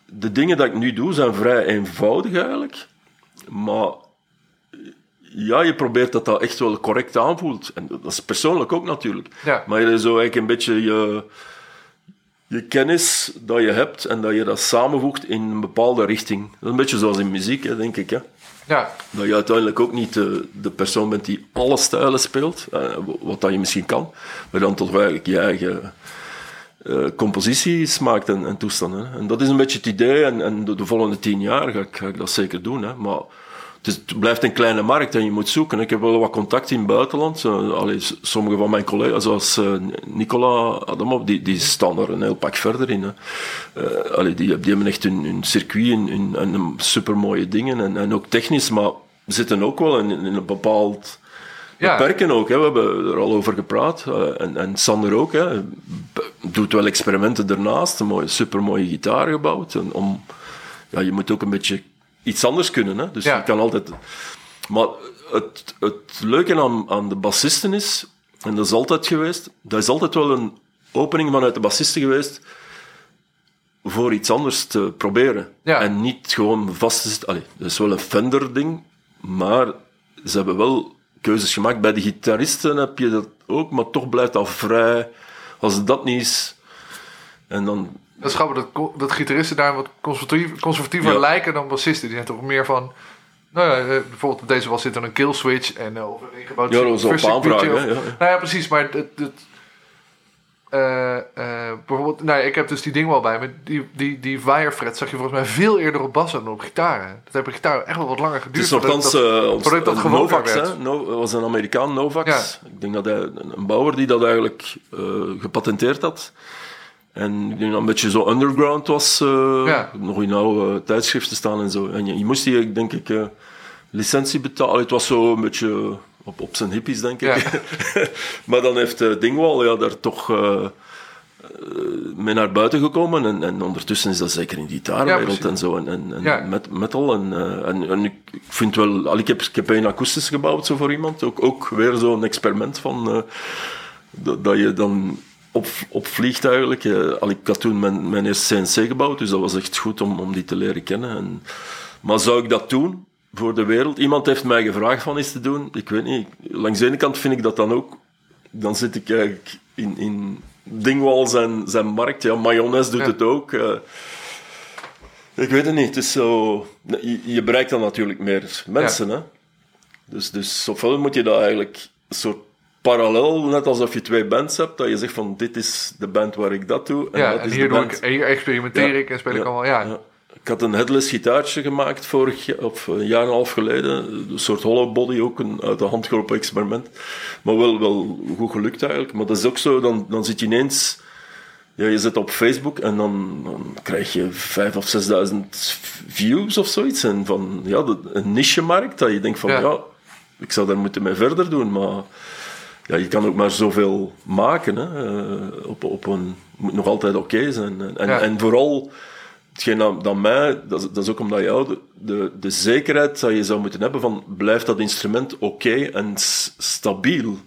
de dingen dat ik nu doe zijn vrij eenvoudig eigenlijk. Maar ja, je probeert dat dat echt wel correct aanvoelt. En dat is persoonlijk ook natuurlijk. Ja. Maar je zo eigenlijk een beetje je, je kennis dat je hebt en dat je dat samenvoegt in een bepaalde richting. Dat is een beetje zoals in muziek, hè, denk ik. Hè. Ja. Dat je uiteindelijk ook niet de, de persoon bent die alle stijlen speelt, eh, wat dat je misschien kan, maar dan toch eigenlijk je eigen eh, composities maakt en, en toestanden. Hè. En dat is een beetje het idee, en, en de, de volgende tien jaar ga ik, ga ik dat zeker doen. Hè. Maar het, blijft een kleine markt en je moet zoeken. Ik heb wel wat contact in het buitenland. Allee, sommige van mijn collega's, zoals eh, Nicola Adamov, die, die staan er een heel pak verder in. Hè. Eh, allee, die, die hebben echt hun, hun circuit en, supermooie dingen. En, en ook technisch, maar zitten ook wel in, in een bepaald... Ja. Beperken ook, hè. we hebben er al over gepraat. eh, en, en Sander ook. Hè. Doet wel experimenten daarnaast. Een mooie, supermooie gitaar gebouwd. En om, ja, je moet ook een beetje iets anders kunnen. Hè. Dus Ja. je kan altijd... Maar het, het leuke aan, aan de bassisten is, en dat is altijd geweest, dat is altijd wel een opening vanuit de bassisten geweest voor iets anders te proberen. Ja. En niet gewoon vast te zitten. Allee, dat is wel een Fender-ding, maar ze hebben wel keuzes gemaakt. Bij de gitaristen heb je dat ook, maar toch blijft dat vrij. Als het dat niet is, en dan Dat is grappig dat, dat gitaristen daar wat conservatief, conservatiever Ja. lijken dan bassisten. Die zijn toch meer van... Nou ja, eh, bijvoorbeeld op deze was zit er een kill switch en eh, of een ingebouwd Ja, dat was op aanvraag, of- ja. Nou ja, precies, maar het, het, eh, bijvoorbeeld, nou ja, ik heb dus die ding wel bij me. Die, die, die wirefret zag je volgens mij veel eerder op bassen dan op gitaren. Dat heb op gitaar echt wel wat langer Het geduurd. is voordat nogthans dat- voordat dat gewoner Novax, werd. No, dat was een Amerikaan, Novax. Ja. Ik denk dat hij, een bouwer die dat eigenlijk gepatenteerd had. En ik denk dat een beetje zo underground was, eh, Ja. nog in oude tijdschriften staan en zo. En je, je moest die, denk ik, eh, licentie betalen. Het was zo een beetje op, op zijn hippies, denk ik. Ja. [laughs] maar dan heeft uh, Dingwall ja, daar toch... eh, mee naar buiten gekomen en, en ondertussen is dat zeker in de Ja, gitaarwereld precies. en zo en, en, en Ja. met, metal en, eh, en, en ik vind wel, al ik heb, ik heb een akoestisch gebouwd zo voor iemand, ook, ook weer zo'n experiment van eh, dat, dat je dan op, eigenlijk. Eh, al ik had toen mijn, mijn eerste CNC gebouwd, dus dat was echt goed om, om die te leren kennen. En, maar zou ik dat doen voor de wereld? Iemand heeft mij gevraagd van iets te doen, ik weet niet. Langs de ene kant vind ik dat dan ook dan zit ik eigenlijk in, in Dingwall zijn, zijn markt. Ja, mayonaise doet Ja. het ook. eh. ik weet het niet. Het is zo... Je, je bereikt dan natuurlijk meer mensen, hè. Dus, dus ofwel moet je dat eigenlijk een soort parallel, net alsof je twee bands hebt, dat je zegt van dit is de band waar ik dat doe. ja, dat en is hier, de doe band. ik, hier experimenteer Ja. ik en speel ik allemaal. Ja. Ja. Ik had een headless gitaartje gemaakt vorig jaar, of een jaar en een half geleden. Een soort hollow body, ook een uit de hand gelopen experiment. Maar wel, wel goed gelukt eigenlijk. Maar dat is ook zo, dan, dan zit je ineens... Ja, je zit op Facebook en dan, dan krijg je vijf of zesduizend views of zoiets. En van, ja, de- een niche-markt, dat je denkt van, Ja. ja. ik zou daar moeten mee verder doen, maar... Ja, je kan ook maar zoveel maken. Hè. eh, op, op een, moet nog altijd oké zijn. En, en, Ja. en vooral, hetgeen dat, dat mij, dat, is- dat is ook omdat jou, de, de, de zekerheid dat je zou moeten hebben van, blijft dat instrument oké en stabiel?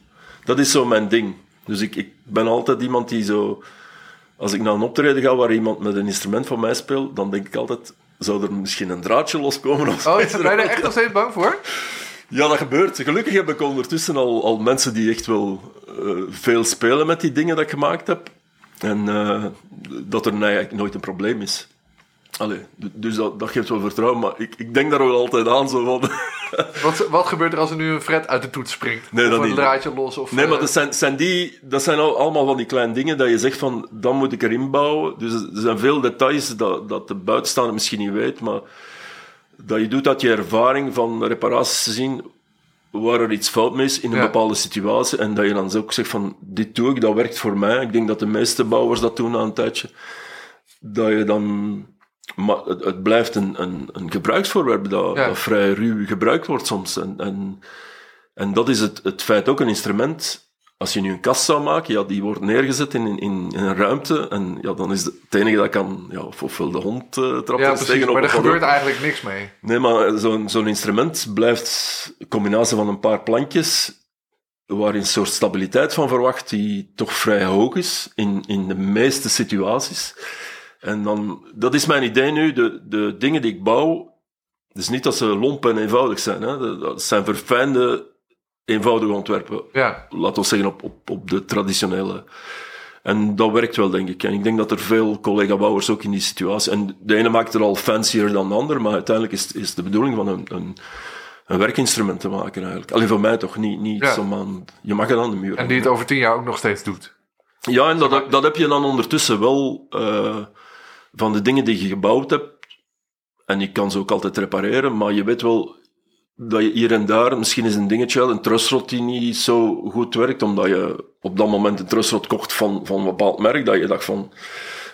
Dat is zo mijn ding. Dus ik, ik ben altijd iemand die zo, als ik naar een optreden ga waar iemand met een instrument van mij speelt, dan denk ik altijd, zou er misschien een draadje loskomen of Oh, ben je er echt nog steeds bang voor? Ja, dat gebeurt. Gelukkig heb ik ondertussen al, al mensen die echt wel eh, veel spelen met die dingen dat ik gemaakt heb. En eh, dat er eigenlijk nooit een probleem is. Allee, dus dat, dat geeft wel vertrouwen, maar ik, ik denk daar wel altijd aan. Zo van, [laughs] Wat, wat gebeurt er als er nu een fret uit de toets springt? Nee, of dat een niet. draadje los? Of, nee, maar eh, dat zijn, zijn die, dat zijn al- allemaal van die kleine dingen dat je zegt van, dan moet ik erin bouwen. Dus er zijn veel details dat, dat de buitenstaander misschien niet weet, maar dat je doet uit je ervaring van reparaties te zien waar er iets fout mee is in een Ja. bepaalde situatie. En dat je dan ook zegt van, dit doe ik, dat werkt voor mij. Ik denk dat de meeste bouwers dat doen na een tijdje. Dat je dan... Maar het, het blijft een, een, een gebruiksvoorwerp dat, Ja. dat vrij ruw gebruikt wordt soms. En, en, en dat is het, het feit ook, een instrument... Als je nu een kast zou maken, ja, die wordt neergezet in, in, in een ruimte. En ja, dan is het, enige dat kan... Ja, of, ofwel de hond eh trapt ja, precies. Maar er gebeurt eigenlijk niks mee. Nee, maar zo'n zo'n instrument blijft een combinatie van een paar plankjes, waar je een soort stabiliteit van verwacht, die toch vrij hoog is in, in de meeste situaties. En dan, dat is mijn idee nu, de, de dingen die ik bouw, dus niet dat ze lomp en eenvoudig zijn, hè. Dat- dat zijn verfijnde, eenvoudige ontwerpen Ja, laten we zeggen, op, op, op de traditionele. En dat werkt wel, denk ik. En ik denk dat er veel collega-bouwers ook in die situatie... En de ene maakt er al fancier dan de ander, maar uiteindelijk is, is de bedoeling van een, een, een werkinstrument te maken, eigenlijk. Alleen voor mij toch niet, niet Ja. zo aan... Je mag het aan de muur en die het over tien jaar ook nog steeds doet. ja, en dat, dat heb je dan ondertussen wel eh, van de dingen die je gebouwd hebt. En je kan ze ook altijd repareren, maar je weet wel dat je hier en daar misschien is een dingetje, een trussrod die niet zo goed werkt, omdat je op dat moment een trussrod kocht van, van een bepaald merk, dat je dacht van...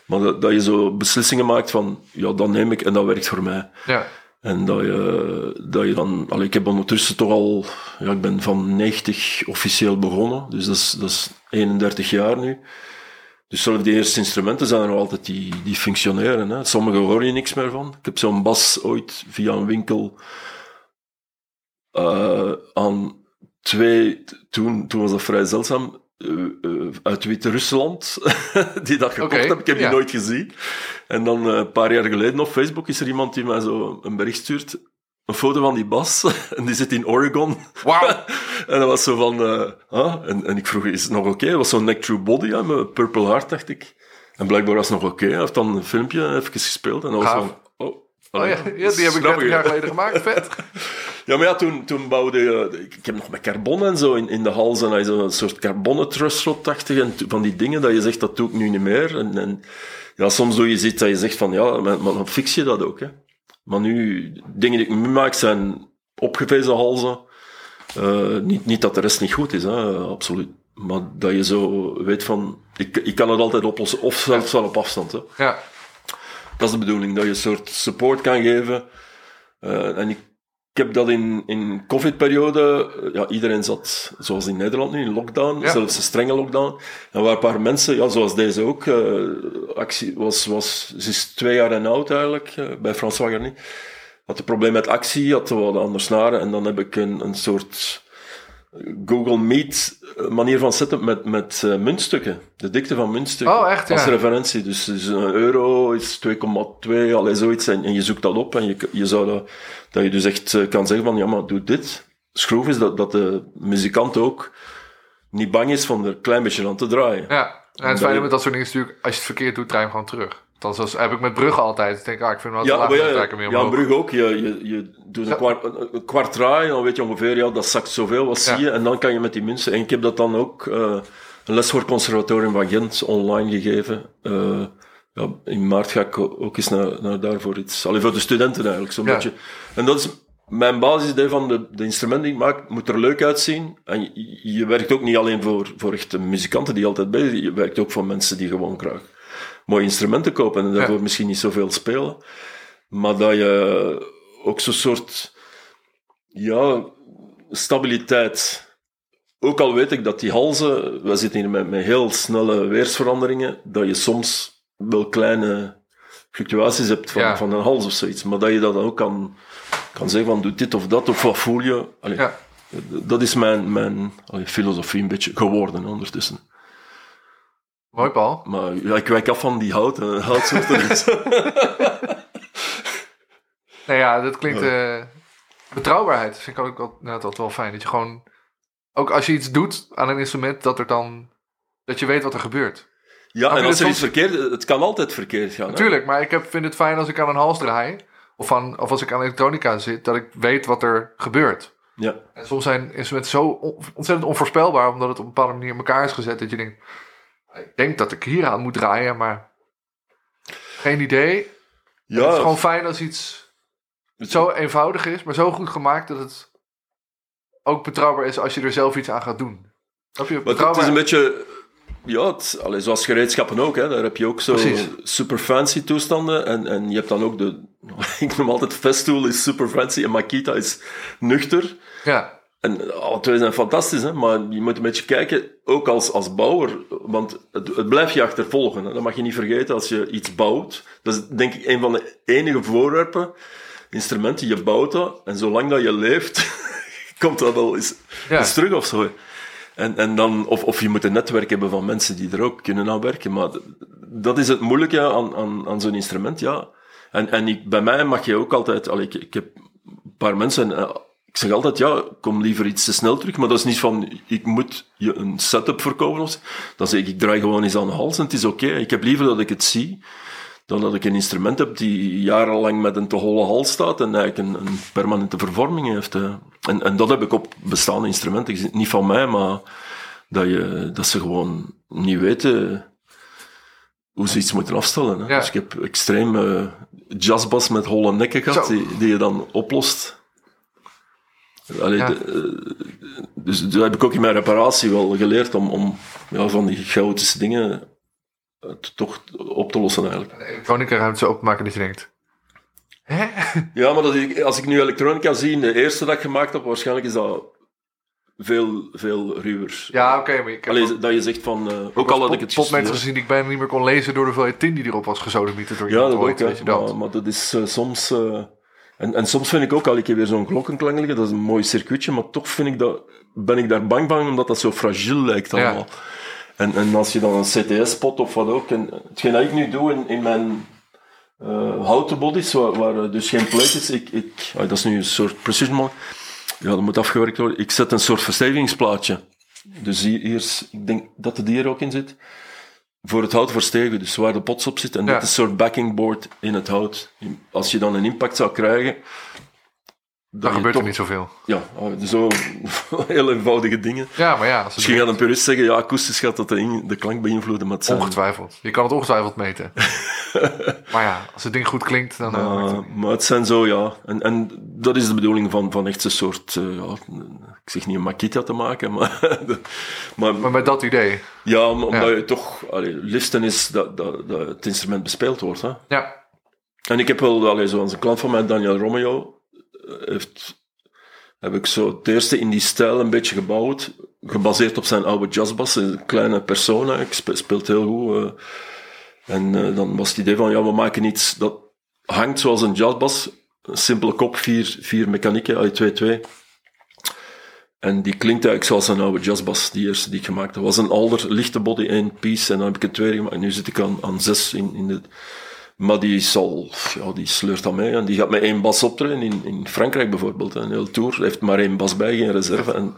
Maar dat, dat je zo beslissingen maakt van, ja, dat neem ik en dat werkt voor mij. Ja, En dat je, dat je dan... Allee, ik heb ondertussen toch al... Ja, ik ben van 90 officieel begonnen. Dus dat is, dat is 31 jaar nu. Dus zelfs die eerste instrumenten zijn er nog altijd die, die functioneren. Hè. Sommige hoor je niks meer van. Ik heb zo'n bas ooit via een winkel eh, aan twee... Toen, toen was dat vrij zeldzaam. eh, eh, uit Wit-Rusland, [laughs] die dat gekocht heb. Ik heb die ja. nooit gezien. En dan een paar jaar geleden op Facebook is er iemand die mij zo een bericht stuurt. Een foto van die bas. [laughs] en die zit in Oregon. wauw. [laughs] en dat was zo van... ah, en, en ik vroeg, is het nog oké? Het was zo'n Neck True Body, hè, met Purple Heart, dacht ik. En blijkbaar was het nog oké. Hij heeft dan een filmpje even gespeeld. En dat was van... Oh, ja, ja, die heb ik 30 jaar geleden gemaakt. Vet. [laughs] Ja, maar ja, toen, toen bouwde ik... Ik heb nog met carbon en zo in, in de hals. En hij zo'n soort carbonnen trussrod-achtig. En van die dingen dat je zegt, dat doe ik nu niet meer. En, en ja, soms doe je iets dat je zegt van, ja, maar, maar dan fix je dat ook, hè. Maar nu, dingen die ik nu maak zijn opgevezen halzen. Eh, niet, niet dat de rest niet goed is, hè, absoluut. Maar dat je zo weet van, ik, ik kan het altijd oplossen, of zelfs wel op afstand. Hè. Ja, Dat is de bedoeling, dat je een soort support kan geven. Eh, en ik, ik heb dat in, in COVID-periode, eh, ja, iedereen zat, zoals in Nederland nu, in lockdown, Ja. zelfs een strenge lockdown. En waar een paar mensen, ja, zoals deze ook, eh, actie was, was, ze is twee jaar en oud eigenlijk, eh, bij François Garnier. Had een probleem met actie, had wat anders snaren, en dan heb ik een, een soort Google Meet eh, manier van setup met, met eh, muntstukken. De dikte van muntstukken. Oh, echt, Als referentie. Dus, dus een euro is 2,2, allee, zoiets. En, en je zoekt dat op en je, je zou dat, dat je dus echt eh, kan zeggen van, ja, maar doe dit. Schroef is dat, dat de muzikant ook niet bang is van er een klein beetje aan te draaien. Ja, en het fijne met dat soort dingen is natuurlijk, als je het verkeerd doet, draai je hem gewoon terug. Dat heb ik met bruggen altijd. Ik denk, ah, ik vind hem wel te Ja, laag, dan ja, draai ik hem weer ja, een omhoog. brug ook. Je, je, je doet een, Ja. kwart, een, kwart draai, dan weet je ongeveer, ja, dat zakt zoveel, wat Ja. zie je? En dan kan je met die munten. En ik heb dat dan ook eh, een les voor het conservatorium van Gent online gegeven. Eh, ja, in maart ga ik ook eens naar, naar daar voor iets. Alleen voor de studenten eigenlijk, zo'n beetje. En dat is mijn basisidee van de, de instrumenten die ik maak, moet er leuk uitzien. En je, je werkt ook niet alleen voor, voor echte muzikanten die altijd bezig zijn, je werkt ook voor mensen die gewoon graag mooie instrumenten kopen en daarvoor Ja. misschien niet zoveel spelen. Maar dat je ook zo'n soort, ja, stabiliteit. Ook al weet ik dat die halzen, we zitten hier met, met heel snelle weersveranderingen, dat je soms wel kleine fluctuaties hebt van, Ja. van een hals of zoiets. Maar dat je dat dan ook kan, kan zeggen van doe dit of dat, of wat voel je. Allee, Ja. Dat is mijn, mijn allee, filosofie een beetje geworden ondertussen. Mooi, Paul. Maar ja, ik wijk af van die hout, eh, houtsoorten. [laughs] Nou ja, dat klinkt... eh, betrouwbaarheid vind ik ook wel, inderdaad altijd wel fijn. Dat je gewoon... Ook als je iets doet aan een instrument, dat er dan... Dat je weet wat er gebeurt. ja, en als er soms- iets verkeerd... Het kan altijd verkeerd gaan. hè. Natuurlijk, maar ik heb, vind het fijn als ik aan een hals draai. Of, aan, of als ik aan elektronica zit, dat ik weet wat er gebeurt. Ja. En soms zijn instrumenten zo on- ontzettend onvoorspelbaar, omdat het op een bepaalde manier in elkaar is gezet, dat je denkt, ik denk dat ik hier aan moet draaien, maar geen idee. Ja, Het is gewoon fijn als iets zo eenvoudig is, maar zo goed gemaakt dat het ook betrouwbaar is als je er zelf iets aan gaat doen. Snap je? Maar het Betrouwbaar. is een beetje... Ja, het, allee, zoals gereedschappen ook. Hè, daar heb je ook zo Precies. super fancy toestanden. En, en je hebt dan ook de... [laughs] Ik noem altijd Festool is super fancy en Makita is nuchter. Ja, En alle twee zijn fantastisch, hè? maar je moet een beetje kijken, ook als, als bouwer, want het, het blijft je achtervolgen. Hè? Dat mag je niet vergeten als je iets bouwt. Dat is denk ik een van de enige voorwerpen, instrumenten, je bouwt dat, en zolang dat je leeft, [laughs] komt dat al eens, Ja. eens terug of zo. En, en dan, of, of je moet een netwerk hebben van mensen die er ook kunnen aan werken. Maar dat is het moeilijke aan, aan, aan zo'n instrument, ja. En, en ik, bij mij mag je ook altijd... Allee, ik, ik heb een paar mensen... ik zeg altijd, ja, kom liever iets te snel terug. Maar dat is niet van, ik moet je een setup verkopen. Dan zeg ik, ik draai gewoon eens aan de hals en het is oké. Ik heb liever dat ik het zie, dan dat ik een instrument heb die jarenlang met een te holle hals staat en eigenlijk een, een permanente vervorming heeft. eh. En, en dat heb ik op bestaande instrumenten. Niet van mij, maar dat, je, dat ze gewoon niet weten hoe ze iets moeten afstellen. Hè. Ja. Dus ik heb extreem eh jazzbas met holle nekken gehad, die je dan oplost. Allee, Ja. de- eh, dus dat heb ik ook in mijn reparatie wel geleerd om, om ja, van die chaotische dingen eh, toch op te lossen eigenlijk. de elektronica ruimte zo openmaken dat je denkt, hè? Ja, maar dat ik, als ik nu elektronica zie, de eerste dat ik gemaakt heb, waarschijnlijk is dat veel, veel ruwer. Ja, oké, Allee, dat je zegt van, eh, ook al had ik het gestudeerd. gezien die ik bijna niet meer kon lezen door de hoeveelheid tin die erop was gezodemieterd door Ja, dat ook, ooit, hè. weet je dat. Maar, maar dat is soms... en, en soms vind ik ook, al ik heb weer zo'n klokkenklang liggen, dat is een mooi circuitje, maar toch vind ik dat, ben ik daar bang van, omdat dat zo fragiel lijkt Ja. allemaal. En, en als je dan een CTS-pot of wat ook, en hetgeen dat ik nu doe in, in mijn eh, houten bodies, waar, waar eh, dus geen plate is, ik, ik, ah, dat is nu een soort precision man. Ja, dat moet afgewerkt worden. Ik zet een soort verstevigingsplaatje. Dus hier, hier is, ik denk dat de dier ook in zit. Voor het hout verstevigen, dus waar de pots op zit. En Ja. dat is een soort backing board in het hout. Als je dan een impact zou krijgen... Je gebeurt er toch- niet zoveel. Ja, ah, zo [laughs] heel eenvoudige dingen. Ja, maar ja, Misschien gaat een purist zeggen, ja, akoestisch gaat dat de, in- de klank beïnvloeden, maar zijn... ongetwijfeld. Je kan het ongetwijfeld meten. [laughs] maar ja, als het ding goed klinkt, dan... eh, het maar het zijn zo, ja. En, en dat is de bedoeling van, van echt een soort, eh, ja, ik zeg niet een Makita te maken, maar, de- [laughs] maar, Maar met dat idee. ja, om- omdat Ja. je toch, allee, liften is dat, dat, dat het instrument bespeeld wordt. Hè. Ja, En ik heb wel, allee, zoals een klant van mij, Daniel Romeo, heeft, heb ik zo het eerste in die stijl een beetje gebouwd, gebaseerd op zijn oude jazzbas, een kleine persona, ik spe- speelt heel goed. eh. en eh, dan was het idee van, ja, we maken iets dat hangt zoals een jazzbas, een simpele kop, vier, vier mechanieken, uit 2-2. En die klinkt eigenlijk zoals een oude jazzbas, die eerste die ik gemaakt heb. Dat was een Alder, lichte body, één piece, en dan heb ik een tweede gemaakt. En nu zit ik aan, aan zes in, in de... Maar die zal, ja, die sleurt aan mee. En die gaat met één bas optreden in, in Frankrijk bijvoorbeeld. Een hele tour. Heeft maar één bas bij, geen reserve. En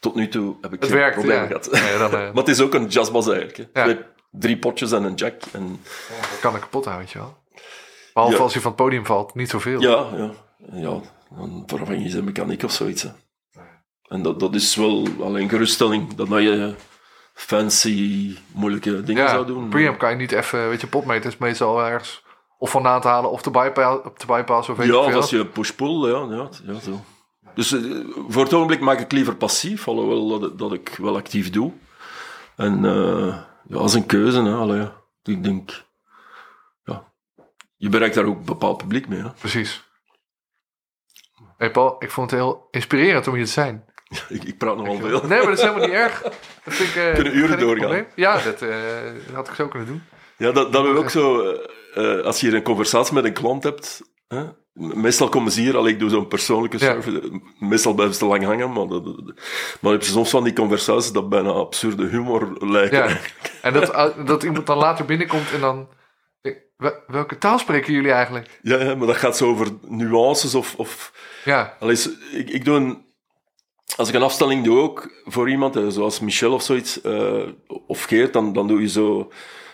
tot nu toe heb ik Het geen werkt, probleem ja. gehad. Dan, [laughs] eh, maar het is ook een jazzbas eigenlijk. Hè. Ja. Twee- drie potjes en een jack. En, Dat kan ik kapot houden, weet je wel. Behalve Ja. als hij van het podium valt, niet zoveel. ja, ja, ja, dan vervang je zijn mechaniek of zoiets. Hè. En dat, dat is wel alleen geruststelling, dat je fancy, moeilijke dingen zou doen. preamp kan je niet even, weet je, potmeter is meestal ergens of vandaan te halen of te bypass, op te bypass of weet Ja, of als je push-pull, ja, ja, ja, zo. Dus eh, voor het ogenblik maak ik liever passief, alhoewel dat, dat ik wel actief doe. En eh ja, dat is een keuze, hè. Allee, ja. ik denk... Ja, je bereikt daar ook een bepaald publiek mee, hè. Precies. Hey Paul, ik vond het heel inspirerend om hier te zijn. [laughs] Ik, ik praat nogal veel. Nee, maar dat is helemaal niet erg. Dat vind ik, eh, Kunnen uren doorgaan. Ja, dat, eh, dat had ik zo kunnen doen. Ja, dat, dat we ook zo... eh, als je hier een conversatie met een klant hebt... Hè, meestal komen ze hier, al ik doe zo'n persoonlijke Ja. service. Meestal blijven ze te lang hangen, maar, dat, maar heb je soms van die conversaties dat bijna absurde humor lijken. Ja. En dat, dat iemand dan later binnenkomt en dan... wel- Welke taal spreken jullie eigenlijk? Ja, maar dat gaat zo over nuances of... of Ja, Allee, ik, ik doe een, als ik een afstelling doe ook voor iemand, eh, zoals Michel of zoiets, eh, of Geert, dan, dan doe je zo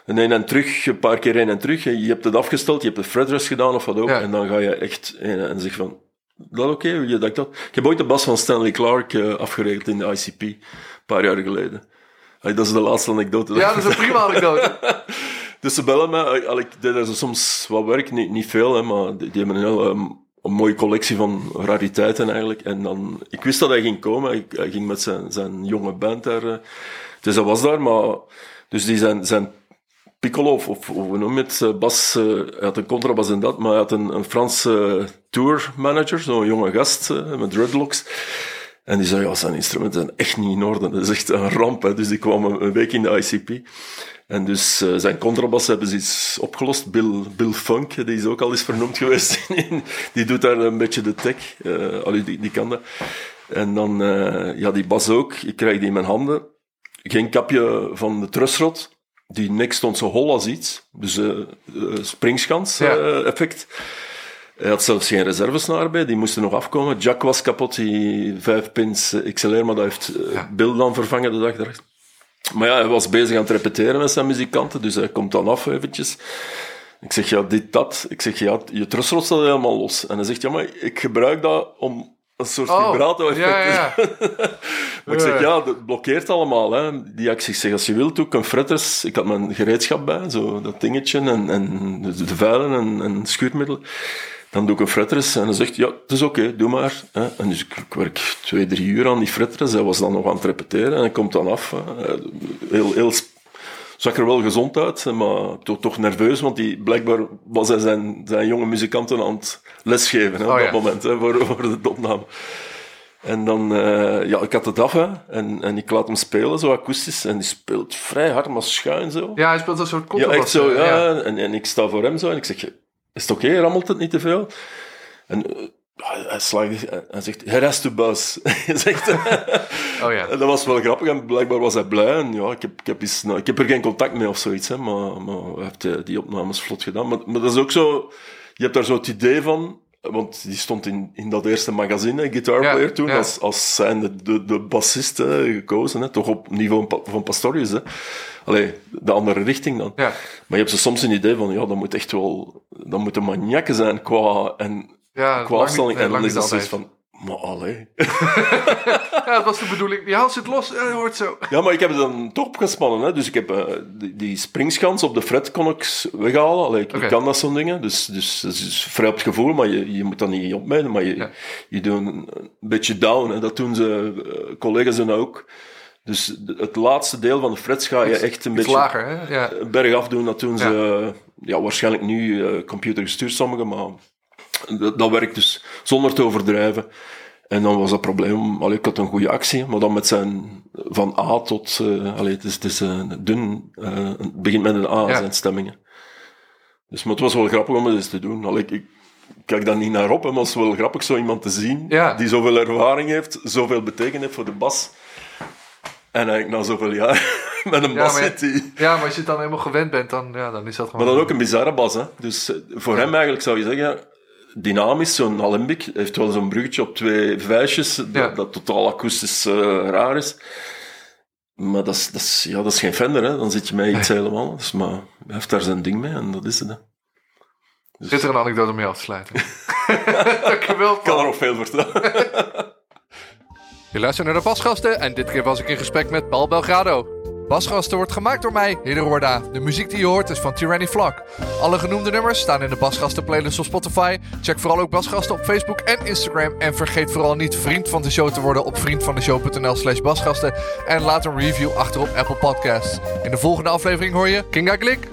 een heen en terug, een paar keer heen en terug. Je hebt het afgesteld, je hebt de fretrest gedaan of wat ook, Ja. en dan ga je echt heen en zeg van, dat oké, je denkt dat. Ik heb ooit de bas van Stanley Clark eh, afgeregeld in de ICP, een paar jaar geleden. Allee, dat is de laatste anekdote. ja dat is een prima anekdote. [laughs] Dus ze bellen me. Al- Ik deed soms wat werk, niet, niet veel, hè, maar die, die hebben een heel ehm, mooie collectie van rariteiten eigenlijk. En dan, ik wist dat hij ging komen. Ik, hij ging met zijn, zijn jonge band daar. eh, dus hij was daar, maar... Dus die zijn, zijn piccolo, of, of hoe noem je het, eh, bas... eh, hij had een contrabas en dat, maar hij had een, een Franse tour manager, zo'n jonge gast met dreadlocks. En die zei, ja, zijn instrumenten zijn echt niet in orde. Dat is echt een ramp. Hè. Dus die kwam een week in de ICP. En dus eh, zijn contrabas hebben ze iets opgelost. Bill, Bill Funk, die is ook al eens vernoemd [laughs] geweest. die doet daar een beetje de tech. Eh, allee, die, die kan dat. En dan, eh, ja, die bas ook. Ik krijg die in mijn handen. Geen kapje van de trusrot. Die nek stond zo hol als iets. Dus springschans Ja. eh, effect. Hij had zelfs geen reservesnaar bij, die moesten nog afkomen. Jack was kapot, die vijf pins XLR, maar dat heeft Ja. Bill dan vervangen de dag erachter. Maar ja, hij was bezig aan het repeteren met zijn muzikanten, dus hij komt dan af eventjes. Ik zeg, ja, dit, dat. Ik zeg, ja, je trusrot staat helemaal los. En hij zegt, ja, maar ik gebruik dat om een soort Oh, vibrato-effect ja, ja, ja. [laughs] maar ik zeg, ja, dat blokkeert allemaal. Hè. Die actie, ik zeg, als je wilt, doe ik een fretters. Ik had mijn gereedschap bij, zo dat dingetje en, en de, de vuilen en, en schuurmiddelen. Dan doe ik een fretters en hij zegt, ja, het is oké, doe maar. Hè. En dus ik, werk twee, drie uur aan die fretters. Hij was dan nog aan het repeteren en hij komt dan af. hè. Heel, heel zag er wel gezond uit, maar toch, toch nerveus, want die, blijkbaar was hij zijn, zijn jonge muzikanten aan het lesgeven hè, op Oh, dat ja. moment, hè, voor, voor de opname. En dan, eh, ja, ik had het af, hè, en, en ik laat hem spelen, zo akoestisch, en die speelt vrij hard, maar schuin zo. Ja, hij speelt een soort Ja, contrabas. echt zo, eh, ja. En, en ik sta voor hem zo, en ik zeg, is het oké, rammelt het niet te veel? En eh, hij slaagt, hij zegt, to buzz. [laughs] Hij zegt, [laughs] Oh ja. en dat was wel grappig en blijkbaar was hij blij. En ja, ik heb, ik heb, eens, nou, ik heb er geen contact mee of zoiets, hè, maar, maar hij heeft eh, die opnames vlot gedaan. Maar, maar dat is ook zo, je hebt daar zo het idee van, want die stond in, in dat eerste magazine, Guitar Ja, Player toen, ja. als, als zijnde de, de bassist gekozen, hè, toch op niveau van Pa- van Pastorius. Hè. Allee, de andere richting dan. Ja. Maar je hebt zo soms een idee van, ja, dat moet echt wel, dat moeten maniakken zijn qua, en, qua afstelling. en dan is dat zoiets van, maar allee. [laughs] Ja, dat was de bedoeling. Die hals zit los, dat hoort zo. Ja, maar ik heb het dan toch opgespannen. Hè. Dus ik heb eh, die, die springschans op de fret kon ik weghalen. Allee, ik, kan dat soort dingen. Dus, dus dat is vrij op het gevoel, maar je, je moet dat niet opmijden. Maar je, Ja. je doet een, een beetje down. Hè. Dat doen ze, eh, collega's doen dat ook. Dus de- het laatste deel van de frets ga je echt een beetje lager, hè? Ja. bergaf doen. Dat doen ze eh, ja, waarschijnlijk nu eh computergestuurd, sommigen. Maar dat, dat werkt dus zonder te overdrijven. En dan was dat probleem, allee, ik had een goede actie, maar dan met zijn van A tot, eh allee, het is, het is eh, dun, eh, het begint met een A, Ja. zijn stemmingen. Dus, maar het was wel grappig om het eens te doen. Allee, ik, ik kijk daar niet naar op, hè, maar het is wel grappig zo iemand te zien, Ja. die zoveel ervaring heeft, zoveel betekend heeft voor de bas. En eigenlijk na zoveel jaar [laughs] met een bas maar ja- zit die... ja, maar als je het dan helemaal gewend bent, dan, ja, dan is dat gewoon... Maar dan ook een bizarre bas, hè. Dus voor hem eigenlijk zou je zeggen, dynamisch, zo'n alembic. heeft wel zo'n bruggetje op twee vuistjes, Ja. dat, dat totaal akoestisch eh, raar is. Maar dat is, dat, is, ja, dat is geen Fender, hè. dan zit je met iets helemaal. Dus, maar hij heeft daar zijn ding mee en dat is het. Hè. Dus Zit er een anekdote mee af te sluiten? [laughs] Dankjewel, ik kan er nog veel vertellen. [laughs] Je luistert naar de Basgasten en dit keer was ik in gesprek met Paul Belgrado. Basgasten wordt gemaakt door mij, Hidde Roorda. De muziek die je hoort is van Tyranny Flak. Alle genoemde nummers staan in de Basgasten playlist op Spotify. Check vooral ook Basgasten op Facebook en Instagram. En vergeet vooral niet vriend van de show te worden op vriendvandeshow.nl slash basgasten. En laat een review achter op Apple Podcasts. In de volgende aflevering hoor je Kinga Glik.